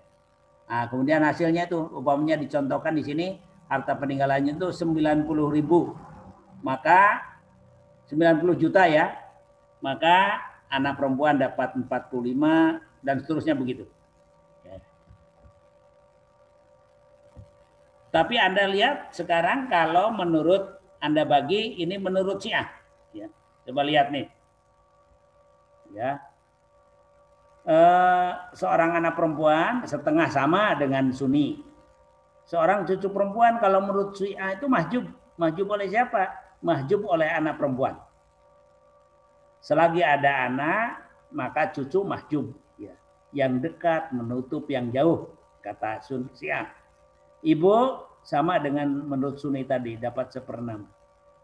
Nah, kemudian hasilnya itu umpamanya dicontohkan di sini harta peninggalannya itu 90 ribu maka 90 juta ya maka anak perempuan dapat 45 dan seterusnya begitu. Tapi Anda lihat sekarang kalau menurut Anda bagi ini menurut Syiah ya. Coba lihat nih. Ya. eh, seorang anak perempuan setengah sama dengan Sunni. Seorang cucu perempuan kalau menurut Syiah itu mahjub. Mahjub oleh siapa? Mahjub oleh anak perempuan. Selagi ada anak, maka cucu mahjub. Ya. Yang dekat menutup yang jauh, kata Sun Syiah. Ibu sama dengan menurut Sunni tadi, dapat seperenam.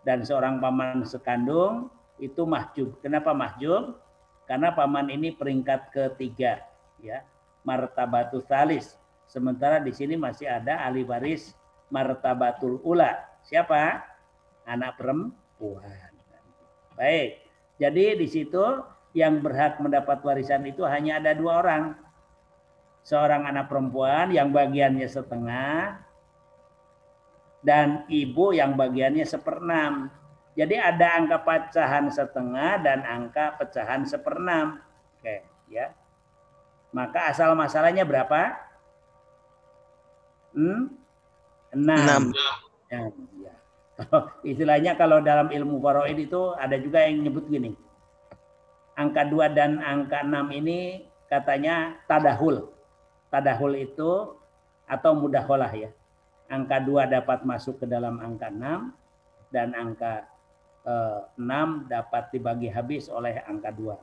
Dan seorang paman sekandung itu mahjub. Kenapa mahjub? Karena paman ini peringkat ketiga. ya Martabatul Thalis Sementara di sini masih ada ahli waris martabatul ula. Siapa? Anak perempuan. Baik. Jadi di situ yang berhak mendapat warisan itu hanya ada dua orang. Seorang anak perempuan yang bagiannya setengah dan ibu yang bagiannya seperenam. Jadi ada angka pecahan setengah dan angka pecahan seperenam. Oke, ya. Maka asal masalahnya berapa? Hmm? Enam. Enam. Ya, ya. istilahnya kalau dalam ilmu faraid itu ada juga yang nyebut gini. Angka dua dan angka enam ini katanya tadahul. Tadahul itu atau mudaholah ya. Angka dua dapat masuk ke dalam angka enam dan angka eh, enam dapat dibagi habis oleh angka dua.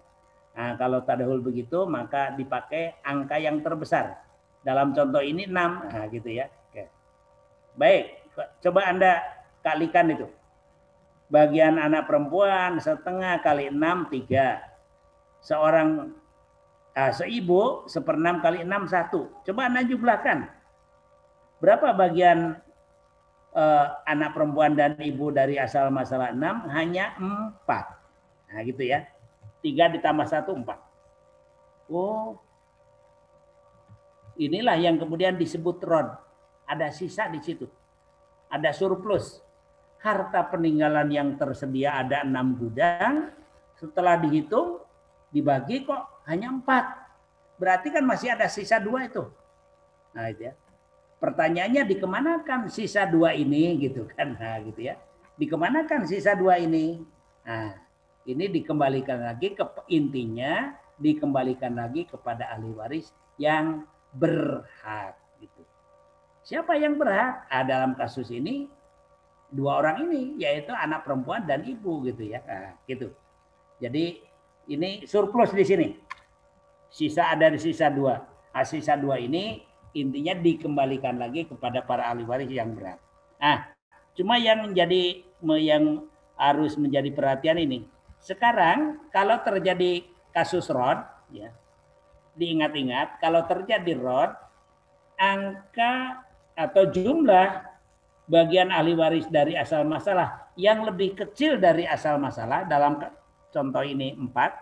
Nah, kalau tadahul begitu maka dipakai angka yang terbesar dalam contoh ini 6, nah gitu ya. Oke. Baik, coba Anda kalikan itu. Bagian anak perempuan setengah kali 6, 3. Seorang ah, seibu seperenam kali 6, 1. Coba Anda jumlahkan. Berapa bagian eh, anak perempuan dan ibu dari asal masalah 6? Hanya 4. Nah gitu ya. 3 ditambah 1, 4. Oh, Inilah yang kemudian disebut rod. Ada sisa di situ. Ada surplus. Harta peninggalan yang tersedia ada enam gudang. Setelah dihitung, dibagi kok hanya empat. Berarti kan masih ada sisa dua itu. Nah itu ya. Pertanyaannya dikemanakan sisa dua ini gitu kan. Nah gitu ya. Dikemanakan sisa dua ini? Nah ini dikembalikan lagi ke intinya dikembalikan lagi kepada ahli waris yang berhak gitu. Siapa yang berhak? Ah, dalam kasus ini dua orang ini yaitu anak perempuan dan ibu gitu ya. Nah, gitu. Jadi ini surplus di sini. Sisa ada di sisa dua. Nah, sisa dua ini intinya dikembalikan lagi kepada para ahli waris yang berhak. Nah, cuma yang menjadi yang harus menjadi perhatian ini. Sekarang kalau terjadi kasus rod ya diingat-ingat kalau terjadi rod angka atau jumlah bagian ahli waris dari asal masalah yang lebih kecil dari asal masalah dalam contoh ini empat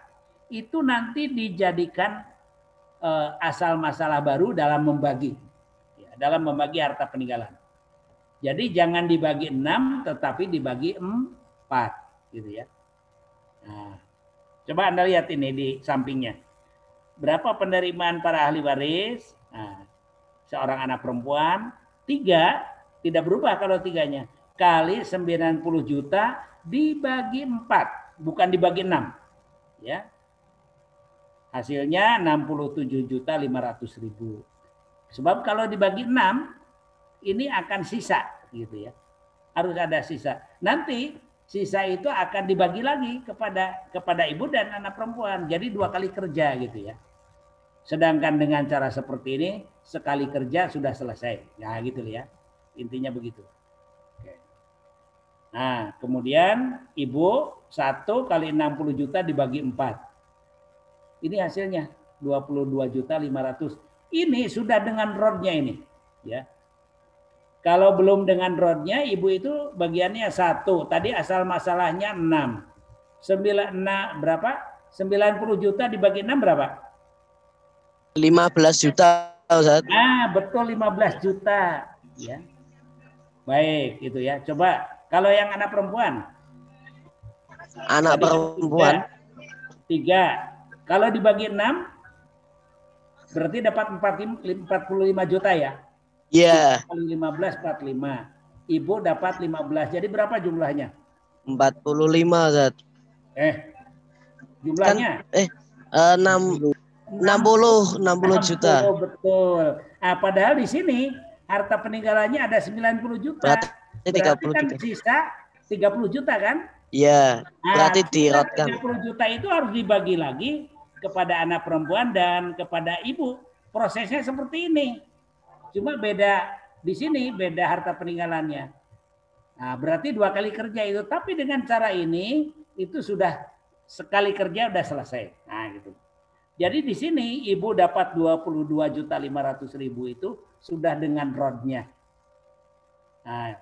itu nanti dijadikan uh, asal masalah baru dalam membagi ya, dalam membagi harta peninggalan. Jadi jangan dibagi enam tetapi dibagi empat gitu ya. Nah, coba Anda lihat ini di sampingnya berapa penerimaan para ahli waris? Nah, seorang anak perempuan, tiga, tidak berubah kalau tiganya. Kali 90 juta dibagi empat, bukan dibagi enam. Ya. Hasilnya 67 juta 500 ribu. Sebab kalau dibagi enam, ini akan sisa gitu ya. Harus ada sisa. Nanti sisa itu akan dibagi lagi kepada kepada ibu dan anak perempuan. Jadi dua kali kerja gitu ya. Sedangkan dengan cara seperti ini sekali kerja sudah selesai. Nah gitu ya. Intinya begitu. Nah kemudian ibu satu kali 60 juta dibagi empat. Ini hasilnya 22 juta 500. Ini sudah dengan rodnya ini. Ya. Kalau belum dengan rodnya, ibu itu bagiannya satu. Tadi asal masalahnya enam. Sembilan enam berapa? 90 juta dibagi enam berapa? 15 juta Ustaz. Nah, betul 15 juta. Ya. Baik, itu ya. Coba kalau yang anak perempuan. Anak perempuan. Tiga. tiga. Kalau dibagi enam, berarti dapat 45 juta ya? Iya. Yeah. Kali 15, 45. Ibu dapat 15. Jadi berapa jumlahnya? 45, Zat. Eh, jumlahnya? Kan, eh, 6 60 60 juta. betul. Nah, padahal di sini harta peninggalannya ada 90 juta. Berarti, berarti 30 kan juta. sisa 30 juta kan? Iya, Nah, berarti sisa dirotkan. 30 juta itu harus dibagi lagi kepada anak perempuan dan kepada ibu. Prosesnya seperti ini. Cuma beda di sini beda harta peninggalannya. Nah, berarti dua kali kerja itu. Tapi dengan cara ini itu sudah sekali kerja udah selesai. Nah, gitu. Jadi di sini ibu dapat 22 juta 500 ribu itu sudah dengan rodnya. Nah,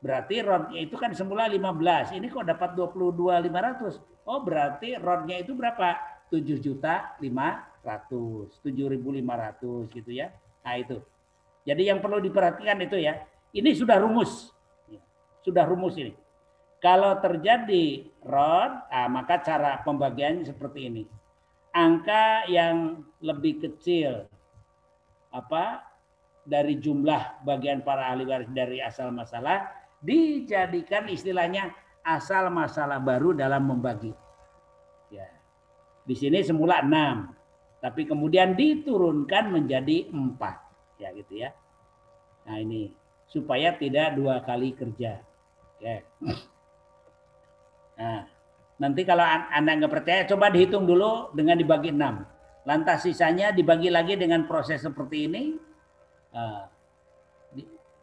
berarti rodnya itu kan semula 15. Ini kok dapat 22 500. Oh, berarti rodnya itu berapa? 7 juta 500. 7.500 gitu ya. Nah, itu. Jadi yang perlu diperhatikan itu ya. Ini sudah rumus. Sudah rumus ini. Kalau terjadi rod, ah, maka cara pembagiannya seperti ini. Angka yang lebih kecil apa dari jumlah bagian para ahli waris dari asal masalah dijadikan istilahnya asal masalah baru dalam membagi. Ya. Di sini semula enam, tapi kemudian diturunkan menjadi empat, ya gitu ya. Nah ini supaya tidak dua kali kerja. Oke. Nah, nanti kalau anda nggak percaya, coba dihitung dulu dengan dibagi enam. Lantas sisanya dibagi lagi dengan proses seperti ini. Nah,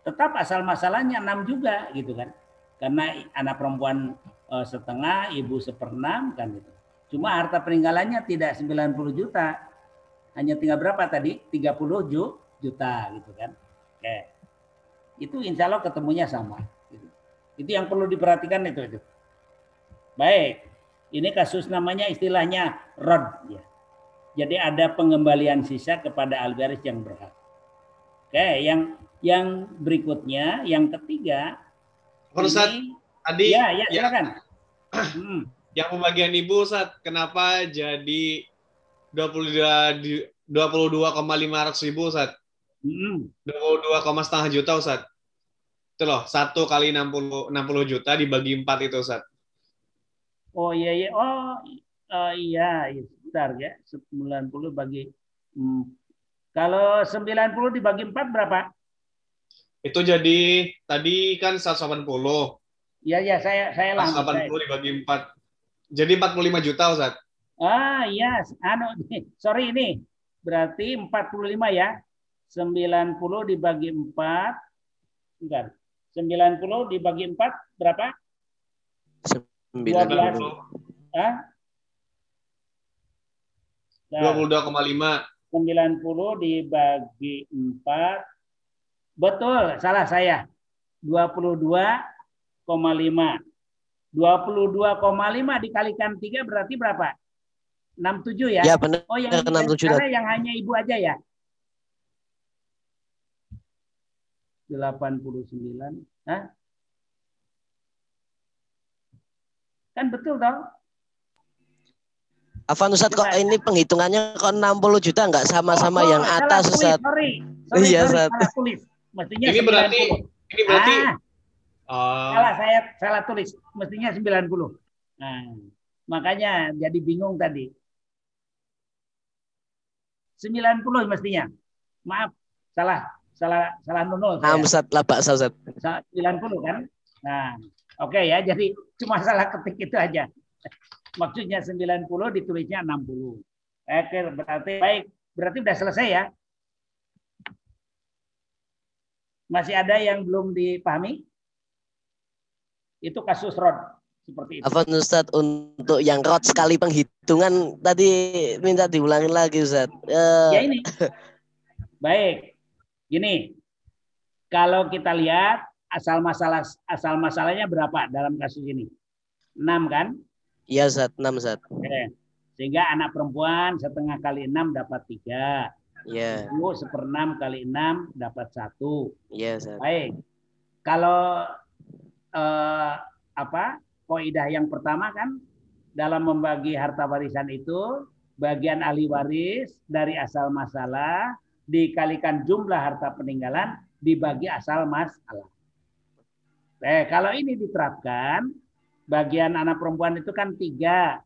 tetap asal masalahnya enam juga gitu kan. Karena anak perempuan eh, setengah, ibu seperenam kan gitu. Cuma harta peninggalannya tidak 90 juta. Hanya tinggal berapa tadi? 30 juta gitu kan. Oke. Itu insya Allah ketemunya sama. Gitu. Itu yang perlu diperhatikan itu. itu. Baik. Ini kasus namanya istilahnya rod. Ya. Jadi ada pengembalian sisa kepada algaris yang berhak. Oke, yang yang berikutnya, yang ketiga. Kalau saat tadi ya, ya, silakan. Ya, hmm. Yang pembagian ibu saat kenapa jadi 22 22,500 ribu saat hmm. 22, setengah juta Ustaz. Itu loh, satu kali 60 60 juta dibagi empat itu Ustaz. Oh iya iya. Oh uh, iya, sebentar ya. 90 bagi hmm. Kalau 90 dibagi 4 berapa? Itu jadi tadi kan 180. Iya iya, saya saya langsung. 180 saya... dibagi 4. Jadi 45 juta, Ustaz. Ah, iya, anu sorry ini. Berarti 45 ya. 90 dibagi 4. Bentar. 90 dibagi 4 berapa? 12. Hah? 22,5. 90 dibagi 4. Betul, salah saya. 22,5. 22,5 dikalikan 3 berarti berapa? 67 ya? Ya benar. Oh yang 67. Karena yang hanya ibu aja ya? 89. Hah? Kan betul dong? Afan Ustaz kok ini penghitungannya kok 60 juta nggak sama-sama oh, yang atas tulis, Ustaz. Sorry. sorry iya, sorry, Ustaz. salah tulis. Mestinya ini 90. berarti ini berarti ah, uh, salah saya salah tulis. Mestinya 90. Nah, makanya jadi bingung tadi. 90 mestinya. Maaf, salah salah salah nunul. Nah, Ustaz, lah Pak Ustaz. 90 kan? Nah, oke okay ya. Jadi cuma salah ketik itu aja. Maksudnya 90 ditulisnya 60. Oke, berarti baik. Berarti udah selesai ya? Masih ada yang belum dipahami? Itu kasus rod seperti itu. Apa Ustaz untuk yang rod sekali penghitungan tadi minta diulangin lagi Ustaz. Uh... Ya ini. Baik. Gini. Kalau kita lihat asal masalah asal masalahnya berapa dalam kasus ini? 6 kan? Iya, Zat. 6, Zat. Oke. Sehingga anak perempuan setengah kali 6 dapat 3. Iya. Ibu seperenam kali 6 dapat 1. Iya, Zat. Baik. Kalau eh, apa? Kaidah yang pertama kan dalam membagi harta warisan itu bagian ahli waris dari asal masalah dikalikan jumlah harta peninggalan dibagi asal masalah. Eh, kalau ini diterapkan bagian anak perempuan itu kan tiga.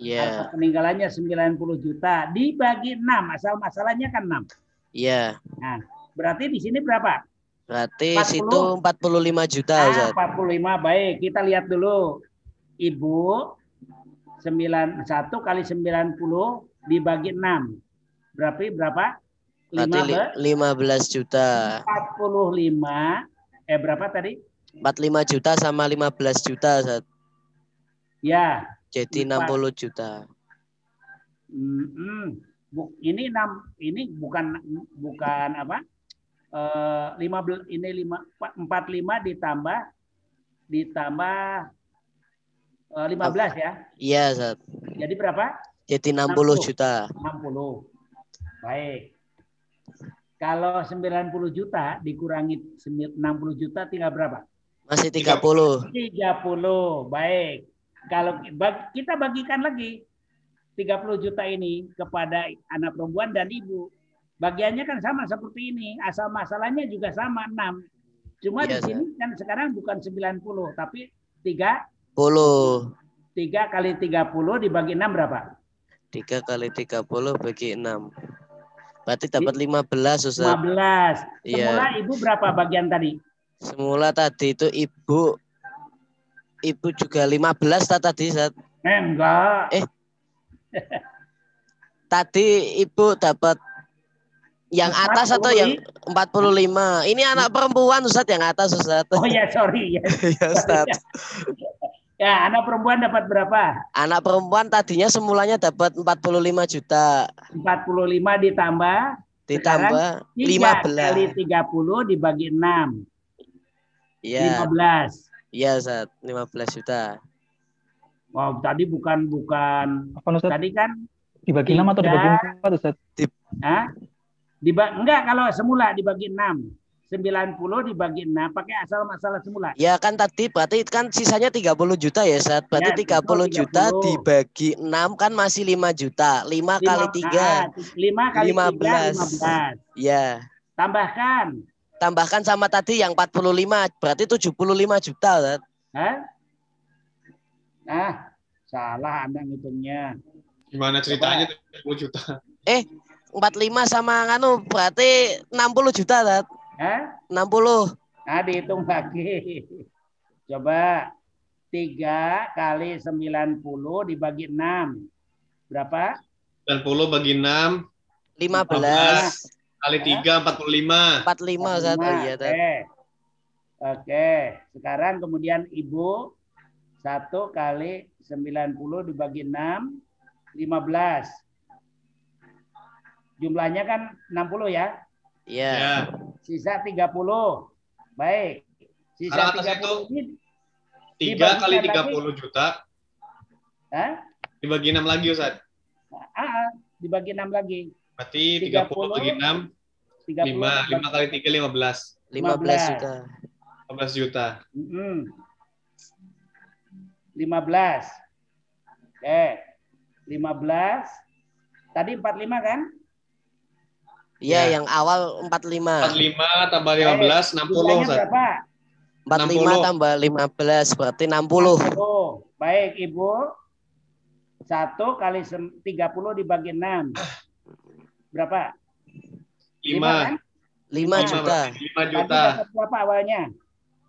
Iya. Harta peninggalannya 90 juta dibagi 6. Asal masalahnya kan 6. Iya. Nah, berarti di sini berapa? Berarti 40. situ 45 juta, Ah, Ustaz. 45. Baik, kita lihat dulu. Ibu 91 kali 90 dibagi 6. Berarti berapa? Berarti li- 15 juta. 45 eh berapa tadi? 45 juta sama 15 juta, Ustaz. Ya, Jadi Empat. 60 juta. mm-mm. Bu- ini enam ini bukan bukan apa? Eh 15 ini 5 45 ditambah ditambah eh, 15 ya. Iya, Ustaz. Jadi berapa? Jadi 60 60. juta. 60. Baik. Kalau 90 juta dikurangi 60 juta tinggal berapa? Masih 30. 30. Baik. Kalau kita bagikan lagi 30 juta ini kepada anak perempuan dan ibu. Bagiannya kan sama seperti ini. Asal masalahnya juga sama 6. Cuma di Iya, sini kan sekarang bukan 90 tapi 3 10. 3 kali 30 dibagi 6 berapa? 3 kali 30 bagi 6. Berarti dapat 15, Ustaz. 15. Iya. Semula ibu berapa bagian tadi? Semula tadi itu ibu ibu juga 15 tak tadi Ustaz. Eh, enggak. Eh. Tadi ibu dapat yang atas atau yang 45? Ini anak perempuan Ustaz yang atas Ustaz. Oh ya, sorry ya. ya Ustaz. Ya, anak perempuan dapat berapa? Anak perempuan tadinya semulanya dapat 45 juta 45 ditambah ditambah 3 kali 15. 30 dibagi 6. Iya, 15. Iya Ustaz, 15 juta. Wow, tadi bukan bukan Apa Ustaz? tadi kan Dibagi 6 atau dibagi 4 Ustaz? Hah? Diba enggak kalau semula dibagi 6. 90 dibagi 6 pakai asal masalah semula. Ya kan tadi berarti kan sisanya 30 juta ya Ustaz. Berarti Ya, 30 juta 30. dibagi 6 kan masih 5 juta. 5 kali 3. 5 kali 15. 3 15. Ya. Tambahkan. Tambahkan sama tadi yang 45 berarti 75 juta Ustaz. Hah? Nah, salah Anda ngitungnya. Gimana ceritanya 10 juta? 45 sama nganu berarti 60 juta Ustaz. Hah? 60. Nah, dihitung lagi. Coba 3 kali 90 dibagi 6. Berapa? 90 bagi 6 15. Kali 3 45. 45 Ustaz. Oh, iya, Ustaz. Oke. Oke. Sekarang kemudian Ibu 1 kali 90 dibagi 6 15. Jumlahnya kan 60 ya. Iya. Ya. Sisa 30. Baik. Sisa 30 ini 3 kali Dibagikan 30 juta Hah? dibagi 6 lagi Ustaz. Ah, ah, dibagi 6 lagi. Berarti 30 bagi 6 30 5 5 kali 3 15. 15 juta. 15 juta. Mm-mm. 15. Oke. 15. Tadi 45 kan? Iya, Ya. yang awal 45. 45 tambah 15 60 Jumlahnya Ustaz. berapa? 45 60. tambah 15 berarti 60. 60. Baik, Ibu. 1 kali sem- 30 dibagi 6. Berapa? 5 kan? 5 juta. 5 Tadi juta. dapat berapa awalnya?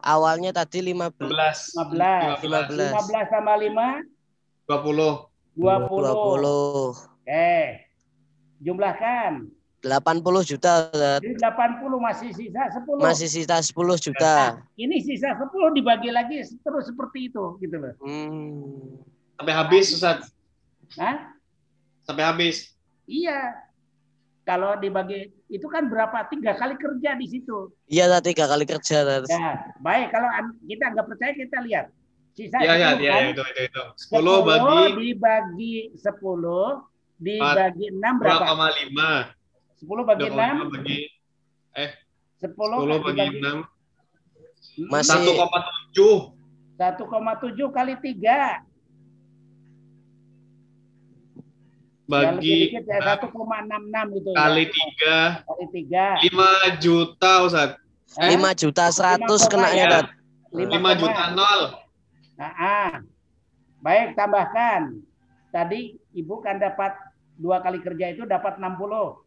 Awalnya tadi 15. 15 15. 15. 15 tambah 5, 20 20. 20. Oke. Jumlahkan. 80 juta. Jadi 80 masih sisa 10. Masih sisa 10 juta. Ini sisa 10 dibagi lagi terus seperti itu gitu loh. Hmm. sampai habis Ustaz. Hah? Sampai habis. Iya. Kalau dibagi itu kan berapa? Tiga kali kerja di situ. Iya tadi tiga kali kerja. Ustaz. Ya, baik. Kalau an- kita nggak percaya kita lihat. Sisa Iya iya 10 iya kan? itu itu itu. 10 10 bagi dibagi 10 dibagi 6 berapa? 2,5. 10 bagi 6 2,5 bagi 10, 10 bagi dibagi 6 Masih 1,7 1,7 kali 3 ya lebih bagi ya 1,66 gitu kali ya. 3 kali 3 5 juta Ustaz. 5 juta 100 Lima kenanya. ya. Dad. 5 juta nol. Nah, ah. Baik, tambahkan. tadi ibu kan dapat dua kali kerja itu dapat 60.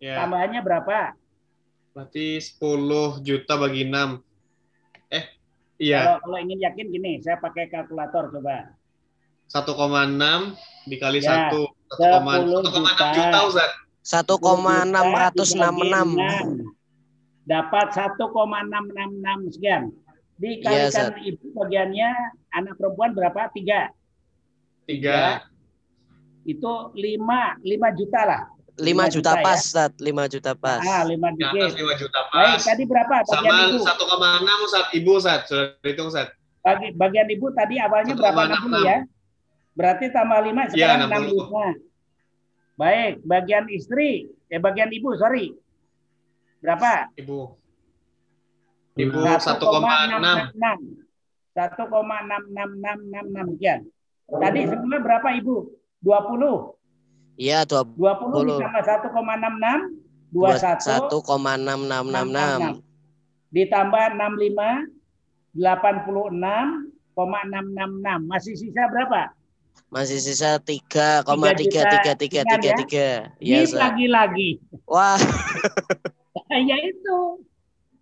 Ya. Tambahannya berapa? Berarti 10 juta bagi 6. Eh, iya. Kalau, kalau ingin yakin gini, saya pakai kalkulator coba. 1,6 dikali Ya, 1. 10 1,6 juta. juta, Ustaz. 1,666. Dapat 1,666 sekian. Dikalikan ibu bagiannya anak perempuan berapa? Tiga. 3. Itu lima, lima juta lah. 5 juta ya. pas, Ustaz. 5 juta pas. Ah, lima Di atas dikit. 5 juta Baik, pas. tadi berapa bagian Sama ibu? 1,6 Ustaz. Ibu Ustaz. Sudah hitung Ustaz. Bagi, bagian ibu tadi awalnya berapa 1,66. 60 ya? Berarti tambah 5 Iya, sekarang 60. 65. Baik, bagian istri, eh bagian ibu, sorry. Berapa? Ibu. Ibu 1,6. 1,66666 sekian. Tadi sebelumnya berapa Ibu? 20. Iya, 20 20. ditambah 1,66 21 21,6666. ditambah 65 86,666. Masih sisa berapa? Masih sisa 3,33333. Iya, Ini Ustaz. lagi-lagi. Wah, ya itu.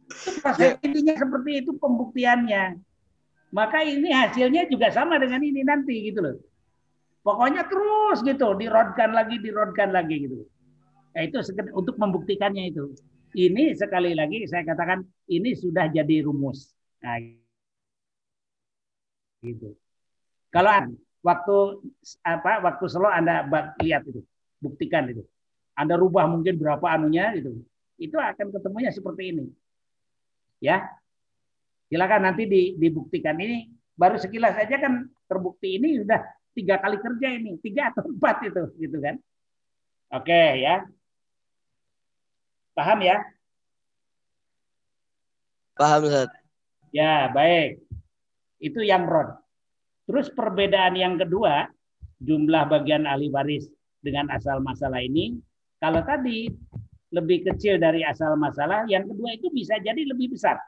Itu proses intinya seperti itu pembuktiannya. Maka ini hasilnya juga sama dengan ini nanti gitu loh. Pokoknya terus gitu, dirodkan lagi, dirodkan lagi gitu. Nah, itu untuk membuktikannya itu. Ini sekali lagi saya katakan ini sudah jadi rumus. Nah, gitu. Kalau waktu apa waktu selo Anda lihat itu, buktikan itu. Anda rubah mungkin berapa anunya gitu. Itu akan ketemunya seperti ini. Ya. Silakan nanti di- dibuktikan ini baru sekilas saja kan terbukti ini sudah tiga kali kerja ini, tiga atau empat itu, gitu kan? Oke ya, paham ya? paham Ustaz. Ya baik, itu yang rod. Terus perbedaan yang kedua, jumlah bagian ahli waris dengan asal masalah ini, kalau tadi lebih kecil dari asal masalah, yang kedua itu bisa jadi lebih besar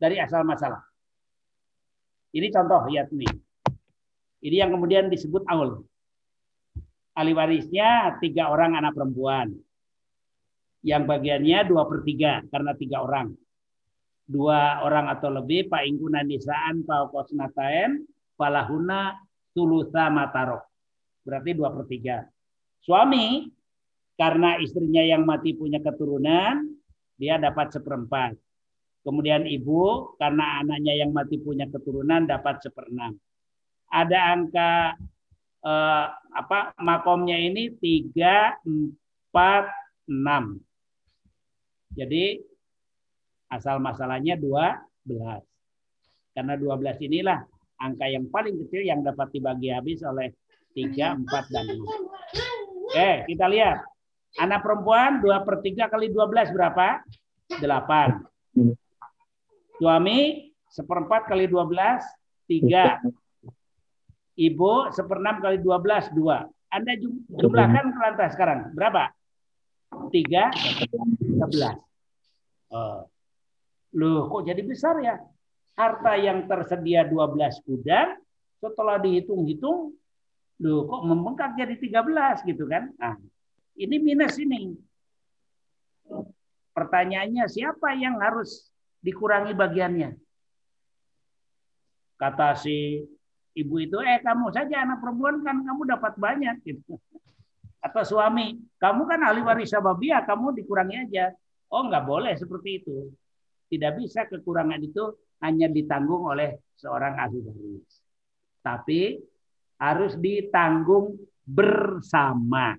dari asal masalah. Ini contoh ya nih. Ini yang kemudian disebut aul. Ahli warisnya tiga orang anak perempuan. Yang bagiannya dua per tiga karena tiga orang. Dua orang atau lebih pak ingkunan nisaan pak kosnatain falahuna tulusa matarok. Berarti dua per tiga. Suami karena istrinya yang mati punya keturunan, dia dapat seperempat. Kemudian ibu karena anaknya yang mati punya keturunan dapat seperenam. Ada angka eh, apa makomnya ini tiga empat enam. Jadi asal masalahnya 12. Karena 12 inilah angka yang paling kecil yang dapat dibagi habis oleh 3, 4, dan 6. Oke, kita lihat. Anak perempuan 2 per 3 kali 12 berapa? 8. Suami seperempat kali 12, 3. Ibu seperenam kali 12, 2. Anda jum- jumlahkan ke lantas sekarang. Berapa? 3, 13. Oh. Loh, kok jadi besar ya? Harta yang tersedia 12 gudang, setelah dihitung-hitung, loh kok membengkak jadi 13 gitu kan? Nah, ini minus ini. Pertanyaannya siapa yang harus dikurangi bagiannya? Kata si ibu itu, eh kamu saja anak perempuan kan kamu dapat banyak gitu. Atau suami, kamu kan ahli waris sababia, kamu dikurangi aja. Oh nggak boleh seperti itu. Tidak bisa kekurangan itu hanya ditanggung oleh seorang ahli. Tapi harus ditanggung bersama.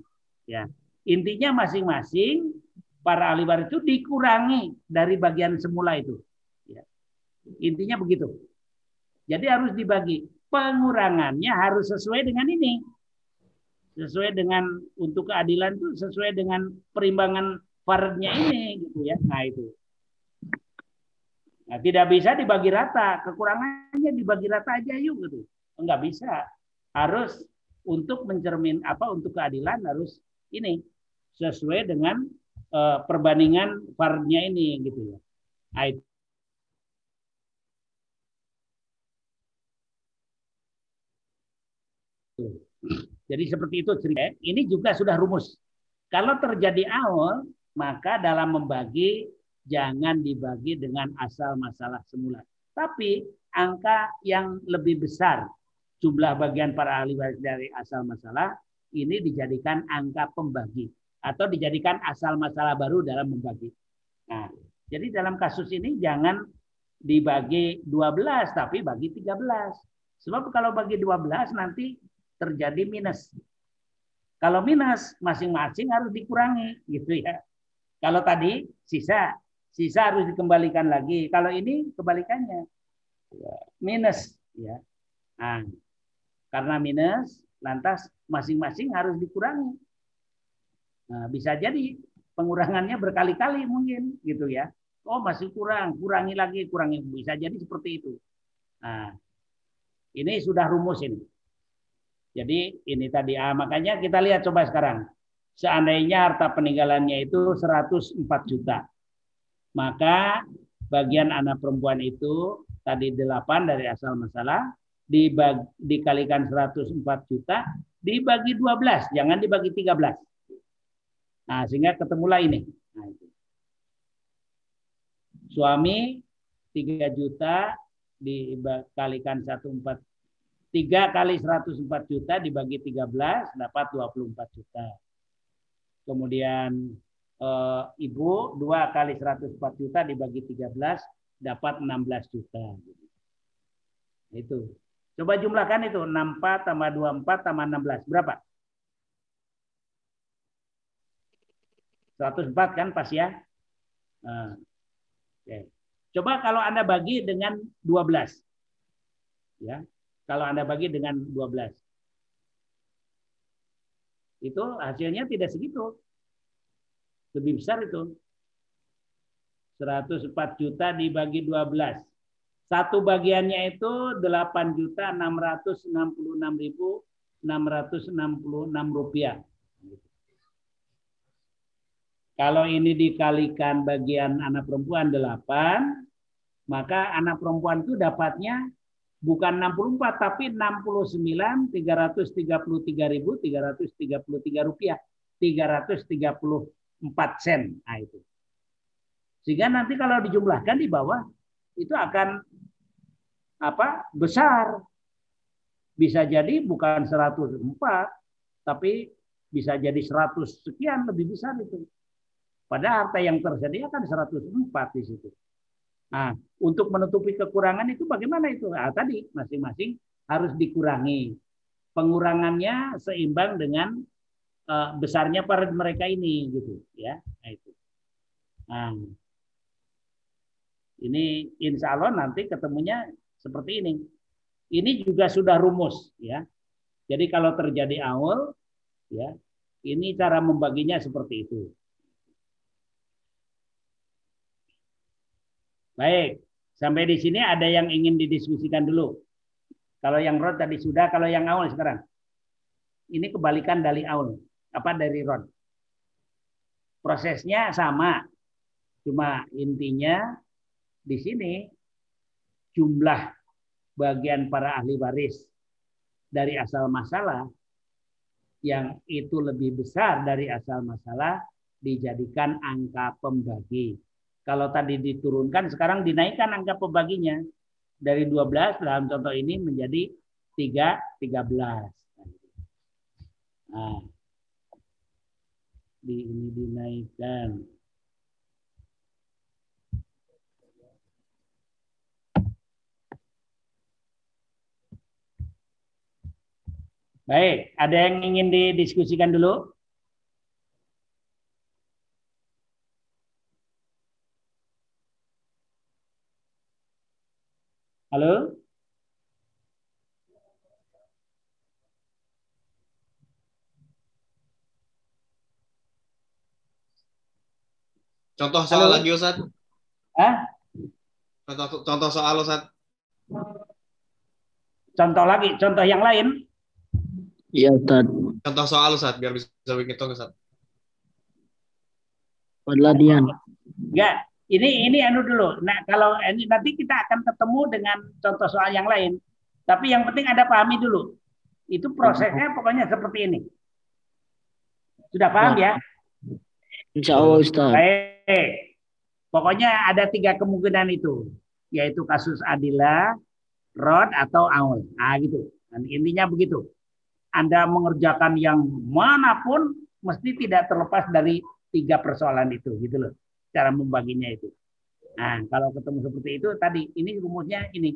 Ya. Intinya masing-masing para ahli waris itu dikurangi dari bagian semula itu. Ya. Intinya begitu. Jadi harus dibagi. Pengurangannya harus sesuai dengan ini. Sesuai dengan untuk keadilan itu sesuai dengan perimbangan faradnya ini gitu ya. Nah itu. Nah, tidak bisa dibagi rata, kekurangannya dibagi rata aja yuk gitu. Enggak bisa. Harus untuk mencermin apa untuk keadilan harus ini sesuai dengan eh, perbandingan faradnya ini gitu ya. Nah. Jadi seperti itu cerita. Ini juga sudah rumus. Kalau terjadi awal, maka dalam membagi jangan dibagi dengan asal masalah semula. Tapi angka yang lebih besar jumlah bagian para ahli waris dari asal masalah ini dijadikan angka pembagi atau dijadikan asal masalah baru dalam membagi. Nah, jadi dalam kasus ini jangan dibagi 12 tapi bagi 13. Sebab kalau bagi 12 nanti terjadi minus. Kalau minus, masing-masing harus dikurangi, gitu ya. Kalau tadi sisa, sisa harus dikembalikan lagi. Kalau ini kebalikannya, minus, ya. Nah, karena minus, lantas masing-masing harus dikurangi. Nah, bisa jadi pengurangannya berkali-kali mungkin, gitu ya. Oh masih kurang, kurangi lagi, kurangi bisa jadi seperti itu. Nah, ini sudah rumus ini. Jadi ini tadi ah, makanya kita lihat coba sekarang. Seandainya harta peninggalannya itu 104 juta. Maka bagian anak perempuan itu tadi 8 dari asal masalah dibagi, dikalikan 104 juta dibagi 12, jangan dibagi 13. Nah, sehingga ketemulah ini. Nah, itu. Suami 3 juta dikalikan 14 3 kali 104 juta dibagi 13 dapat 24 juta. Kemudian e, ibu 2 kali 104 juta dibagi 13 dapat 16 juta. Itu. Coba jumlahkan itu 64 tambah 24 tambah 16 berapa? 104 kan pas ya? Nah, okay. Coba kalau Anda bagi dengan 12. Ya, kalau Anda bagi dengan 12. Itu hasilnya tidak segitu. Lebih besar itu. 104 juta dibagi 12. Satu bagiannya itu 8 juta 666 ribu 666 rupiah. Kalau ini dikalikan bagian anak perempuan 8, maka anak perempuan itu dapatnya bukan 64 tapi 69 333.333 rupiah 334 sen. Nah itu. Sehingga nanti kalau dijumlahkan di bawah itu akan apa besar. Bisa jadi bukan 104 tapi bisa jadi 100 sekian lebih besar itu. Pada harta yang tersedia kan 104 di situ. Nah, untuk menutupi kekurangan itu bagaimana itu? Nah, tadi masing-masing harus dikurangi. Pengurangannya seimbang dengan uh, besarnya para mereka ini gitu ya. Nah, itu. Nah, ini insya Allah nanti ketemunya seperti ini. Ini juga sudah rumus ya. Jadi kalau terjadi awal ya, ini cara membaginya seperti itu. Baik, sampai di sini ada yang ingin didiskusikan dulu. Kalau yang Rod tadi sudah, kalau yang awal sekarang. Ini kebalikan dari awal, apa dari Rod. Prosesnya sama, cuma intinya di sini jumlah bagian para ahli waris dari asal masalah yang itu lebih besar dari asal masalah dijadikan angka pembagi. Kalau tadi diturunkan, sekarang dinaikkan angka pembaginya dari 12 dalam contoh ini menjadi 3, 13. Nah, di, ini dinaikkan. Baik, ada yang ingin didiskusikan dulu? Halo? Contoh soal Halo? lagi Ustaz. Hah? Contoh, contoh soal Ustaz. Contoh lagi, contoh yang lain. Iya Ustaz. Contoh soal Ustaz biar bisa bikin hitung Ustaz. Pelatihan. Enggak, ini ini anu dulu. Nah, kalau ini nanti kita akan ketemu dengan contoh soal yang lain. Tapi yang penting ada pahami dulu. Itu prosesnya pokoknya seperti ini. Sudah paham ya? Insya Allah Ustaz. Baik. Pokoknya ada tiga kemungkinan itu, yaitu kasus adila, rod atau aul. Nah gitu. Dan intinya begitu. Anda mengerjakan yang mana pun mesti tidak terlepas dari tiga persoalan itu, gitu loh. Cara membaginya itu. Nah, kalau ketemu seperti itu tadi, ini rumusnya ini.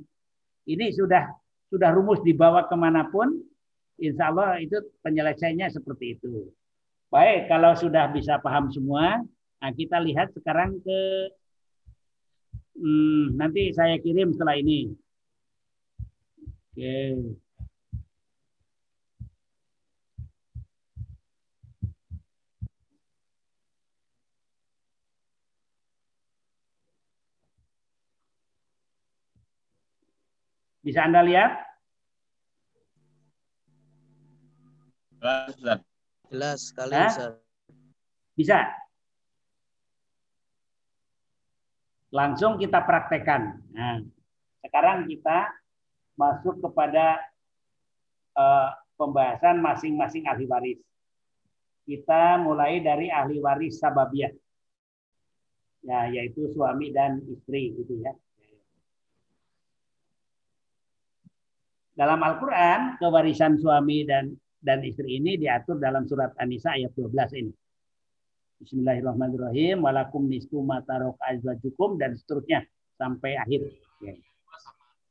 Ini sudah sudah rumus dibawa ke mana pun, insya Allah itu penyelesaiannya seperti itu. Baik, kalau sudah bisa paham semua, nah kita lihat sekarang ke hmm, nanti saya kirim setelah ini. Oke. Bisa Anda lihat? Jelas, Jelas sekali? Ustaz. Bisa. Langsung kita praktekkan. Nah, sekarang kita masuk kepada eh, pembahasan masing-masing ahli waris. Kita mulai dari ahli waris sababiah. Ya, yaitu suami dan istri gitu ya. Dalam Al-Qur'an kewarisan suami dan dan istri ini diatur dalam surat An-Nisa ayat 12 ini. Bismillahirrahmanirrahim. Walakum nisfu ma tarok azwajukum dan seterusnya sampai akhir. Ya.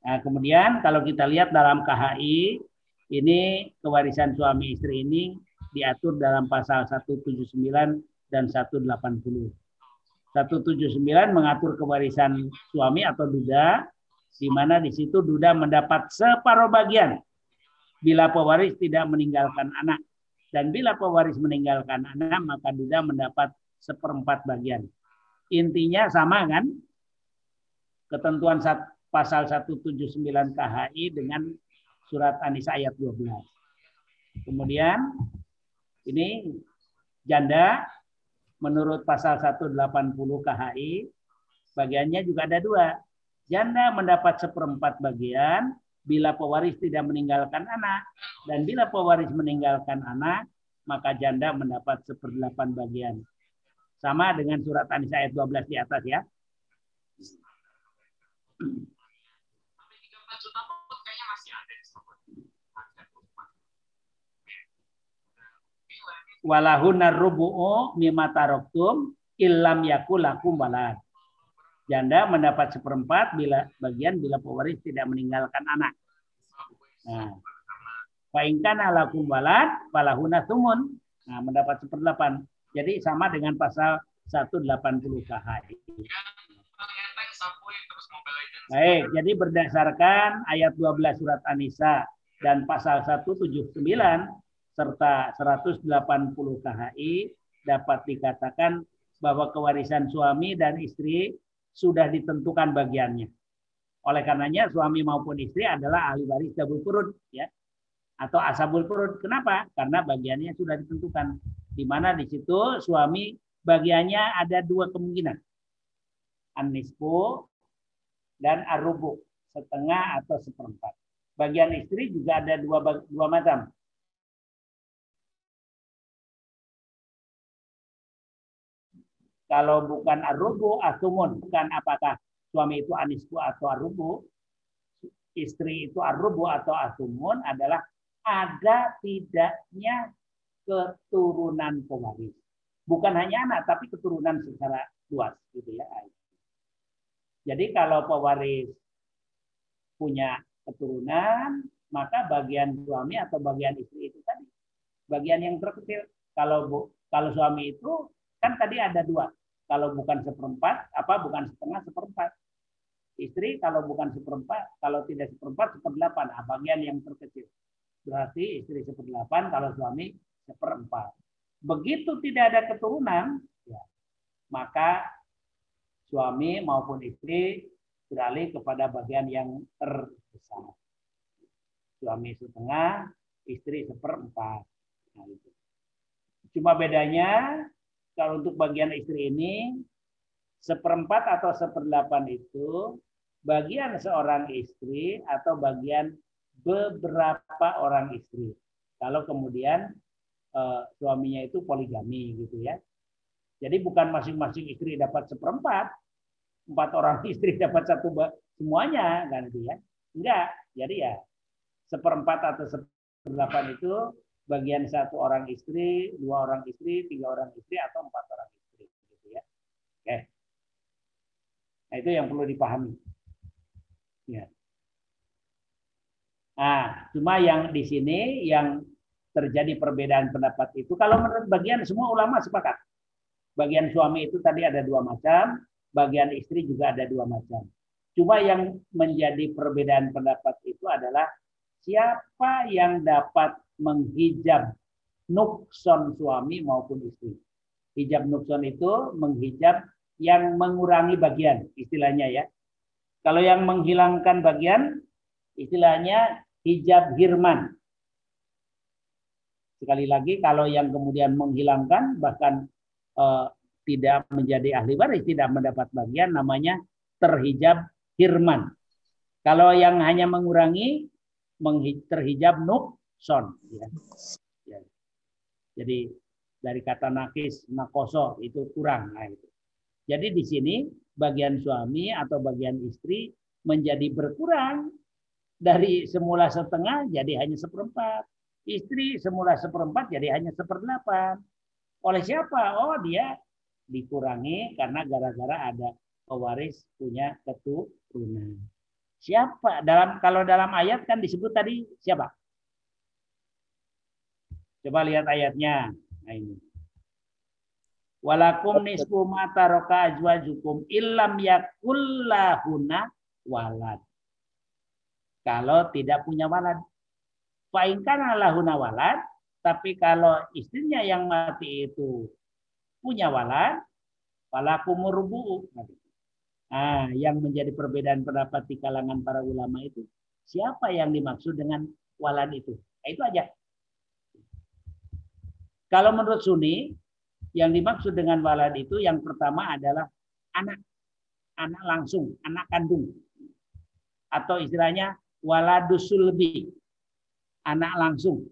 Nah, kemudian kalau kita lihat dalam KHI ini kewarisan suami istri ini diatur dalam pasal 179 dan 180. 179 mengatur kewarisan suami atau duda di mana di situ duda mendapat separuh bagian bila pewaris tidak meninggalkan anak dan bila pewaris meninggalkan anak maka duda mendapat seperempat bagian. Intinya sama kan? Ketentuan pasal 179 KHI dengan surat An-Nisa ayat 12. Kemudian ini janda menurut pasal 180 KHI bagiannya juga ada dua. Janda mendapat seperempat bagian bila pewaris tidak meninggalkan anak dan bila pewaris meninggalkan anak maka janda mendapat seperdelapan bagian. Sama dengan surat An-Nisa ayat 12 di atas ya. Walahunna rubu'u mimma taroktum illam yakul lakum walad. Janda mendapat seperempat bila bagian bila pewaris tidak meninggalkan anak. Nah, Fa'inkan lakum walad falahuna sumun. Nah, mendapat seperdelapan. Jadi sama dengan pasal 180 KHI. Baik, jadi berdasarkan ayat 12 surat An-Nisa dan pasal 179 serta 180 KHI dapat dikatakan bahwa kewarisan suami dan istri sudah ditentukan bagiannya. Oleh karenanya suami maupun istri adalah ahli waris dabul furud ya atau asabul furud. Kenapa? Karena bagiannya sudah ditentukan. Di mana di situ suami bagiannya ada dua kemungkinan. An-nisfu dan arubu, setengah atau seperempat. Bagian istri juga ada dua dua macam. Kalau bukan arubu, asumun. Bukan apakah suami itu anisku atau arubu, istri itu arubu atau asumun adalah ada tidaknya keturunan pewaris. Bukan hanya anak, tapi keturunan secara luas. gitu ya. Jadi kalau pewaris punya keturunan, maka bagian suami atau bagian istri itu tadi bagian yang terkecil. Kalau bu, kalau suami itu kan tadi ada dua. Kalau bukan seperempat, apa bukan setengah seperempat. Istri kalau bukan seperempat, kalau tidak seperempat seperdelapan. Nah, bagian yang terkecil. Berarti istri seperdelapan, kalau suami seperempat. Begitu tidak ada keturunan, ya, maka suami maupun istri beralih kepada bagian yang terbesar. Suami setengah, istri seperempat. Nah, itu. Cuma bedanya kalau untuk bagian istri ini seperempat atau seperdelapan itu bagian seorang istri atau bagian beberapa orang istri. Kalau kemudian uh, suaminya itu poligami gitu ya. Jadi bukan masing-masing istri dapat seperempat, empat orang istri dapat satu semuanya kan itu ya. Enggak. Jadi ya seperempat atau seperdelapan itu bagian satu orang istri, dua orang istri, tiga orang istri atau empat orang istri gitu ya. Oke. Nah, itu yang perlu dipahami. Ya. Nah, cuma yang di sini yang terjadi perbedaan pendapat itu kalau menurut bagian semua ulama sepakat. Bagian suami itu tadi ada dua macam, bagian istri juga ada dua macam. Cuma yang menjadi perbedaan pendapat itu adalah siapa yang dapat menghijab nukson suami maupun istri. Hijab nukson itu menghijab yang mengurangi bagian, istilahnya ya. Kalau yang menghilangkan bagian, istilahnya hijab hirman. Sekali lagi, kalau yang kemudian menghilangkan, bahkan eh, tidak menjadi ahli waris, tidak mendapat bagian, namanya terhijab hirman. Kalau yang hanya mengurangi, terhijab nukson. Ya. ya. Jadi dari kata nakis, nakoso itu kurang. Nah, itu. Jadi di sini bagian suami atau bagian istri menjadi berkurang dari semula setengah jadi hanya seperempat. Istri semula seperempat jadi hanya seperdelapan. Oleh siapa? Oh dia dikurangi karena gara-gara ada pewaris punya keturunan. Siapa? Dalam kalau dalam ayat kan disebut tadi siapa? Coba lihat ayatnya. Nah ini. Walakum nisfu ma taraka ajwajukum illam yakullahuna walad. Kalau tidak punya walad. Fa'inkan lahuna walad. Tapi kalau istrinya yang mati itu punya walad, walakumur rubu'u. Nah, yang menjadi perbedaan pendapat di kalangan para ulama itu, siapa yang dimaksud dengan walad itu? Nah, itu aja. Kalau menurut Sunni, yang dimaksud dengan walad itu yang pertama adalah anak. Anak langsung, anak kandung. Atau istilahnya waladusulbi. Anak langsung.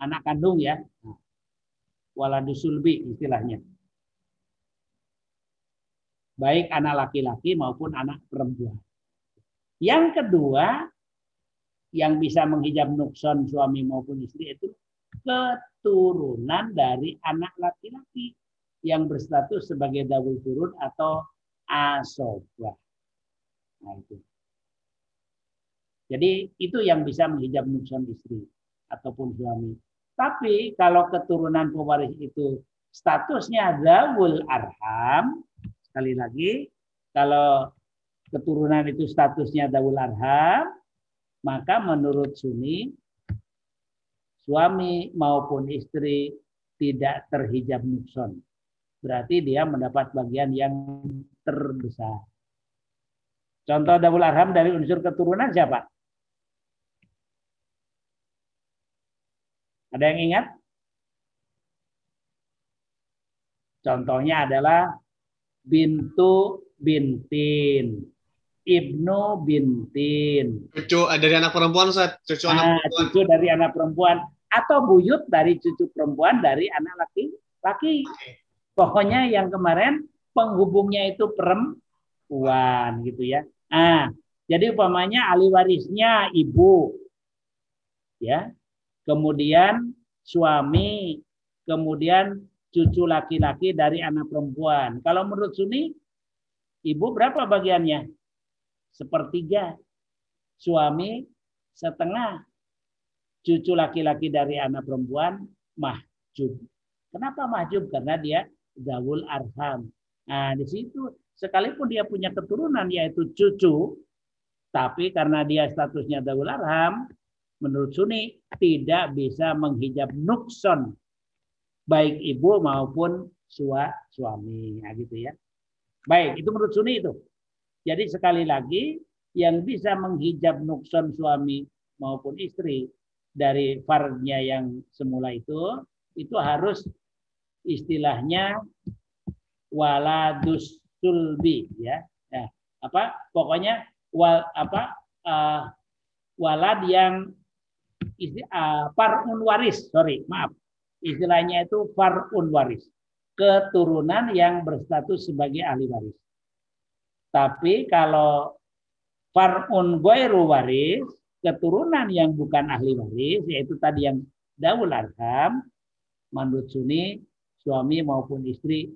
Anak kandung ya. Waladusulbi istilahnya baik anak laki-laki maupun anak perempuan. Yang kedua, yang bisa menghijab nukson suami maupun istri itu keturunan dari anak laki-laki yang berstatus sebagai dawul turun atau asobah. Nah, itu. Jadi itu yang bisa menghijab nukson istri ataupun suami. Tapi kalau keturunan pewaris itu statusnya dawul arham, Sekali lagi, kalau keturunan itu statusnya Dawul Arham, maka menurut Sunni, suami maupun istri tidak terhijab nukson. Berarti dia mendapat bagian yang terbesar. Contoh Dawul Arham dari unsur keturunan siapa? Ada yang ingat? Contohnya adalah bintu bintin ibnu bintin. Cucu eh, dari anak perempuan Ustaz. Cucu anak ah, perempuan. cucu dari anak perempuan. Atau buyut dari cucu perempuan dari anak laki laki. Pokoknya yang kemarin penghubungnya itu perempuan gitu ya. Ah jadi umpamanya ahli warisnya ibu. Ya. Kemudian suami. Kemudian cucu laki-laki dari anak perempuan. Kalau menurut Sunni, ibu berapa bagiannya? Sepertiga. Suami setengah. Cucu laki-laki dari anak perempuan mahjub. Kenapa mahjub? Karena dia gawul arham. Nah, di situ sekalipun dia punya keturunan yaitu cucu, tapi karena dia statusnya gawul arham, menurut Sunni tidak bisa menghijab nukson baik ibu maupun sua, suami nah, gitu ya baik itu menurut Sunni itu jadi sekali lagi yang bisa menghijab nukson suami maupun istri dari farnya yang semula itu itu harus istilahnya waladus sulbi ya. ya apa pokoknya wal apa uh, walad yang uh, farun waris, sorry, maaf. Istilahnya itu farun waris. Keturunan yang berstatus sebagai ahli waris. Tapi kalau farun goiru waris, keturunan yang bukan ahli waris, yaitu tadi yang daul arham, menurut Sunni, suami maupun istri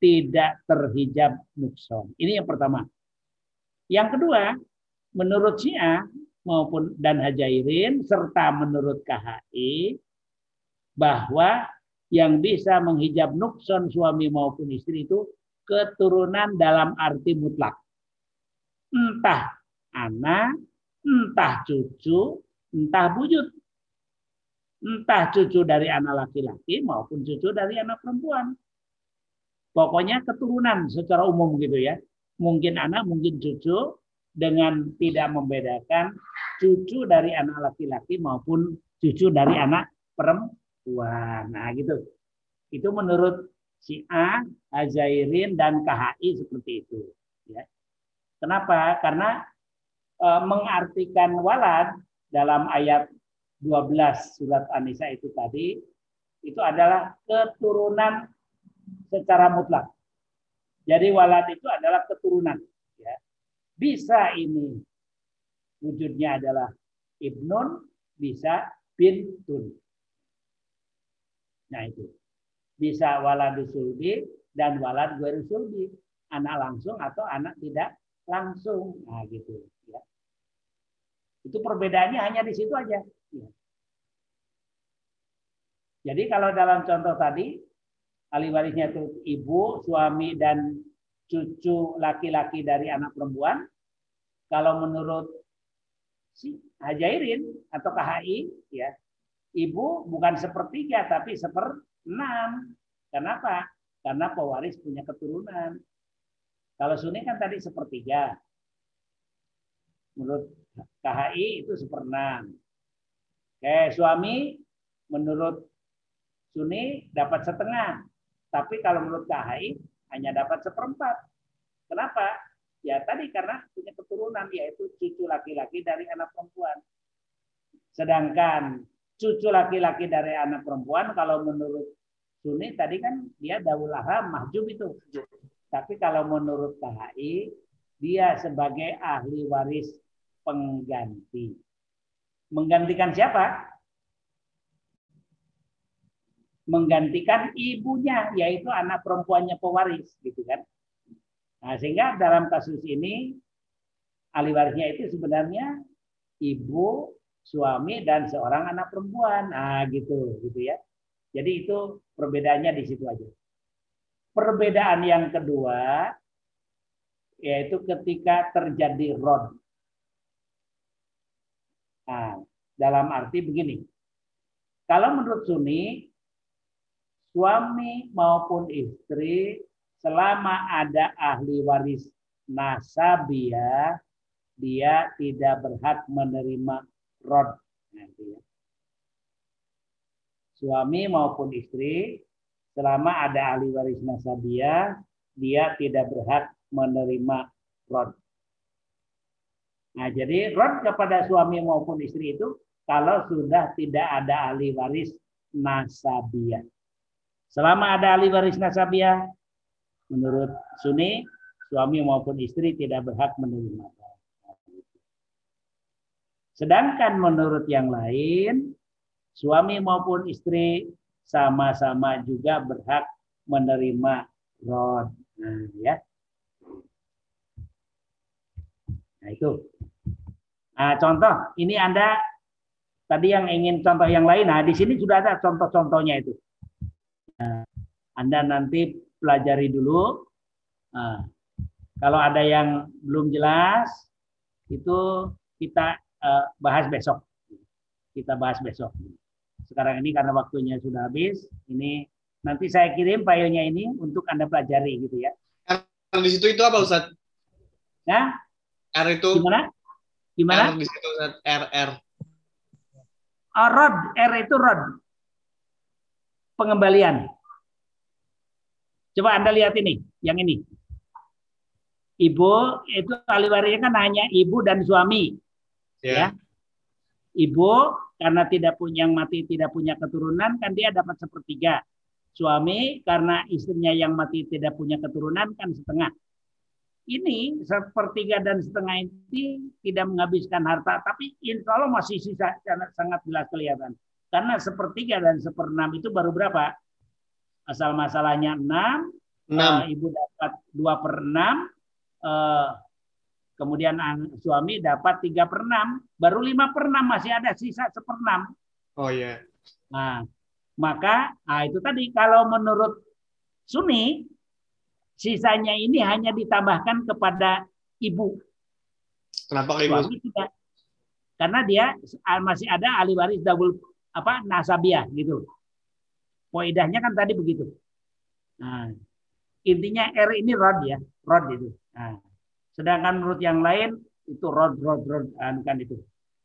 tidak terhijab nukson. Ini yang pertama. Yang kedua, menurut Syiah maupun dan Hajairin serta menurut KHI bahwa yang bisa menghijab nukson suami maupun istri itu keturunan dalam arti mutlak. Entah anak, entah cucu, entah bujut. Entah cucu dari anak laki-laki maupun cucu dari anak perempuan. Pokoknya keturunan secara umum gitu ya. Mungkin anak, mungkin cucu dengan tidak membedakan cucu dari anak laki-laki maupun cucu dari anak perempuan. Nah, gitu. Itu menurut si A, Azairin dan KHI seperti itu, ya. Kenapa? Karena e, mengartikan walad dalam ayat 12 surat An-Nisa itu tadi itu adalah keturunan secara mutlak. Jadi walad itu adalah keturunan. Ya. Bisa ini wujudnya adalah ibnun, bisa bintun. Nah itu. Bisa walad sulbi dan walad gue sulbi. Anak langsung atau anak tidak langsung. Nah gitu. Ya. Itu perbedaannya hanya di situ aja. Ya. Jadi kalau dalam contoh tadi, ahli warisnya itu ibu, suami, dan cucu laki-laki dari anak perempuan. Kalau menurut si Hajairin atau KHI, ya ibu bukan sepertiga tapi seperenam. Kenapa? Karena pewaris punya keturunan. Kalau Sunni kan tadi sepertiga. Menurut KHI itu seperenam. Oke, suami menurut Sunni dapat setengah. Tapi kalau menurut KHI hanya dapat seperempat. Kenapa? Ya tadi karena punya keturunan yaitu cucu laki-laki dari anak perempuan. Sedangkan cucu laki-laki dari anak perempuan kalau menurut Sunni tadi kan dia daulaha mahjub itu. Tapi kalau menurut KHI dia sebagai ahli waris pengganti. Menggantikan siapa? menggantikan ibunya yaitu anak perempuannya pewaris gitu kan. Nah, sehingga dalam kasus ini ahli warisnya itu sebenarnya ibu, suami dan seorang anak perempuan. Nah, gitu gitu ya. Jadi itu perbedaannya di situ aja. Perbedaan yang kedua yaitu ketika terjadi rod. Nah, dalam arti begini. Kalau menurut Sunni, suami maupun istri selama ada ahli waris nasabia dia tidak berhak menerima rod. Ya. Suami maupun istri selama ada ahli waris nasabia dia tidak berhak menerima rod. Nah, jadi rod kepada suami maupun istri itu kalau sudah tidak ada ahli waris nasabia. Selama ada ahli waris nasabiah, menurut Sunni, suami maupun istri tidak berhak menerima. Sedangkan menurut yang lain, suami maupun istri sama-sama juga berhak menerima rod. Nah, ya. Nah, itu. Nah, contoh, ini Anda tadi yang ingin contoh yang lain. Nah, di sini sudah ada contoh-contohnya itu. Anda nanti pelajari dulu. Nah, kalau ada yang belum jelas, itu kita uh, bahas besok. Kita bahas besok. Sekarang ini karena waktunya sudah habis, ini nanti saya kirim filenya ini untuk Anda pelajari gitu ya. R di situ itu apa Ustaz? Ya? R itu gimana? Gimana? R di situ Ustaz. R R. Oh, rod, R itu rod pengembalian. Coba Anda lihat ini, yang ini. Ibu itu ahli warisnya kan hanya ibu dan suami. Yeah. Ya. Ibu karena tidak punya yang mati tidak punya keturunan kan dia dapat sepertiga. Suami karena istrinya yang mati tidak punya keturunan kan setengah. Ini sepertiga dan setengah ini tidak menghabiskan harta, tapi insya Allah masih sisa sangat, sangat jelas kelihatan. Karena sepertiga dan seperenam itu baru berapa? Asal masalahnya enam, Enam. eh, ibu dapat dua per enam, eh, kemudian an- suami dapat tiga per enam, baru lima per enam masih ada sisa seperenam. Oh iya. Nah, maka nah itu tadi kalau menurut Sunni sisanya ini hanya ditambahkan kepada ibu, Kenapa ke ibu? suami tidak. Karena dia masih ada ahli waris double apa nasabiah gitu. Poidahnya kan tadi begitu. Nah, intinya R ini rod ya, rod itu. Nah, sedangkan menurut yang lain itu rod, rod, rod, kan itu.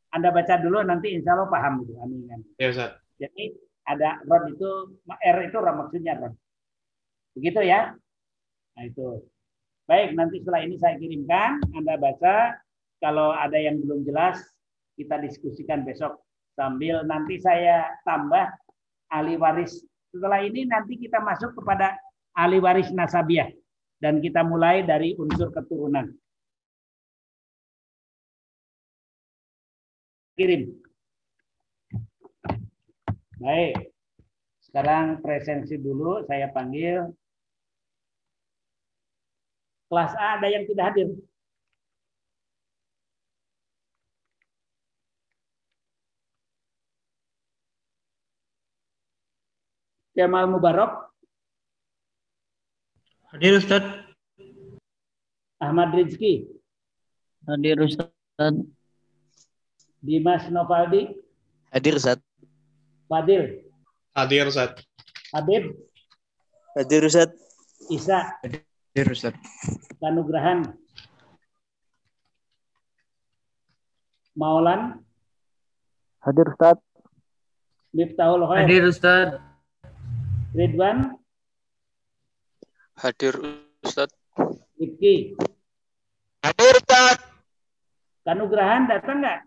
Anda baca dulu nanti insya Allah paham gitu. Amin. amin. Ya Ustaz. Jadi ada rod itu R itu maksudnya rod. Begitu ya. Nah itu. Baik, nanti setelah ini saya kirimkan, Anda baca. Kalau ada yang belum jelas, kita diskusikan besok sambil nanti saya tambah ahli waris. Setelah ini nanti kita masuk kepada ahli waris nasabiah dan kita mulai dari unsur keturunan. Kirim. Baik. Sekarang presensi dulu, saya panggil. Kelas A ada yang tidak hadir? Jamal Mubarok, Hadir Ustaz. Ahmad Rizki, Hadir Ustaz. Dimas Novaldi, Hadir Ustaz. Fadil, Hadir Ustaz. Habib, Hadir Ustaz. Isa, Hadir Ustaz. Kanugrahan, Maulan, Hadir Ustaz. Miftahul Khair, Hadir Ustaz. Ridwan, Hadir Ustaz. Rifki, Hadir Ustaz. Kanugrahan datang nggak?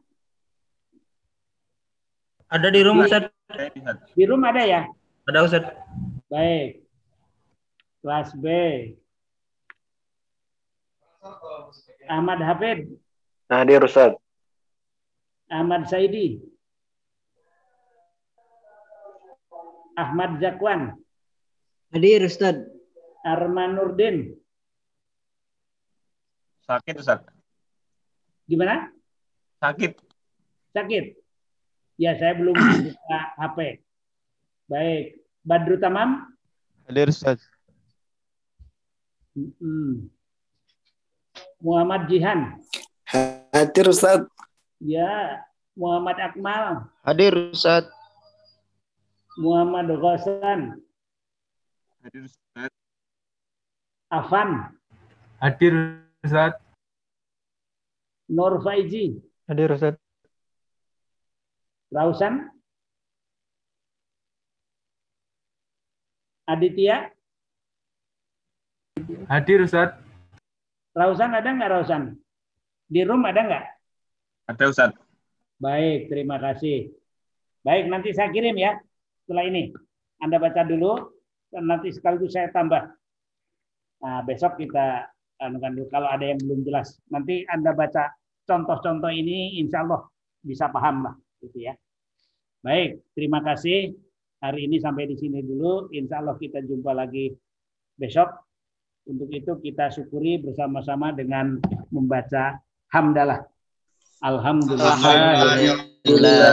Ada di rumah Ustaz. Di rumah ada ya? Ada Ustaz. Baik. Kelas B. Ahmad Hafid, Hadir Ustaz. Ahmad Saidi, Ahmad Zakwan, Hadir Ustaz. Arman Nurdin. Sakit Ustaz. Gimana? Sakit. Sakit? Ya, saya belum buka HP. Baik. Badru Tamam? Hadir Ustaz. Mm-mm. Muhammad Jihan? Hadir Ustaz. Ya. Muhammad Akmal? Hadir Ustaz. Muhammad Ghassan? Hadir Ustaz. Afan? Hadir Ustaz. Nur Faizi? Hadir Ustaz. Rausan? Aditya? Hadir Ustaz. Rausan ada nggak Rausan? Di room ada nggak? Ada Ustaz. Baik, terima kasih. Baik, nanti saya kirim ya setelah ini. Anda baca dulu, dan nanti sekaligus saya tambah. Nah, besok kita anukan dulu kalau ada yang belum jelas. Nanti Anda baca contoh-contoh ini, insya Allah bisa paham lah, gitu ya. Baik, terima kasih. Hari ini sampai di sini dulu. Insya Allah kita jumpa lagi besok. Untuk itu kita syukuri bersama-sama dengan membaca hamdalah. Alhamdulillah. Alhamdulillah.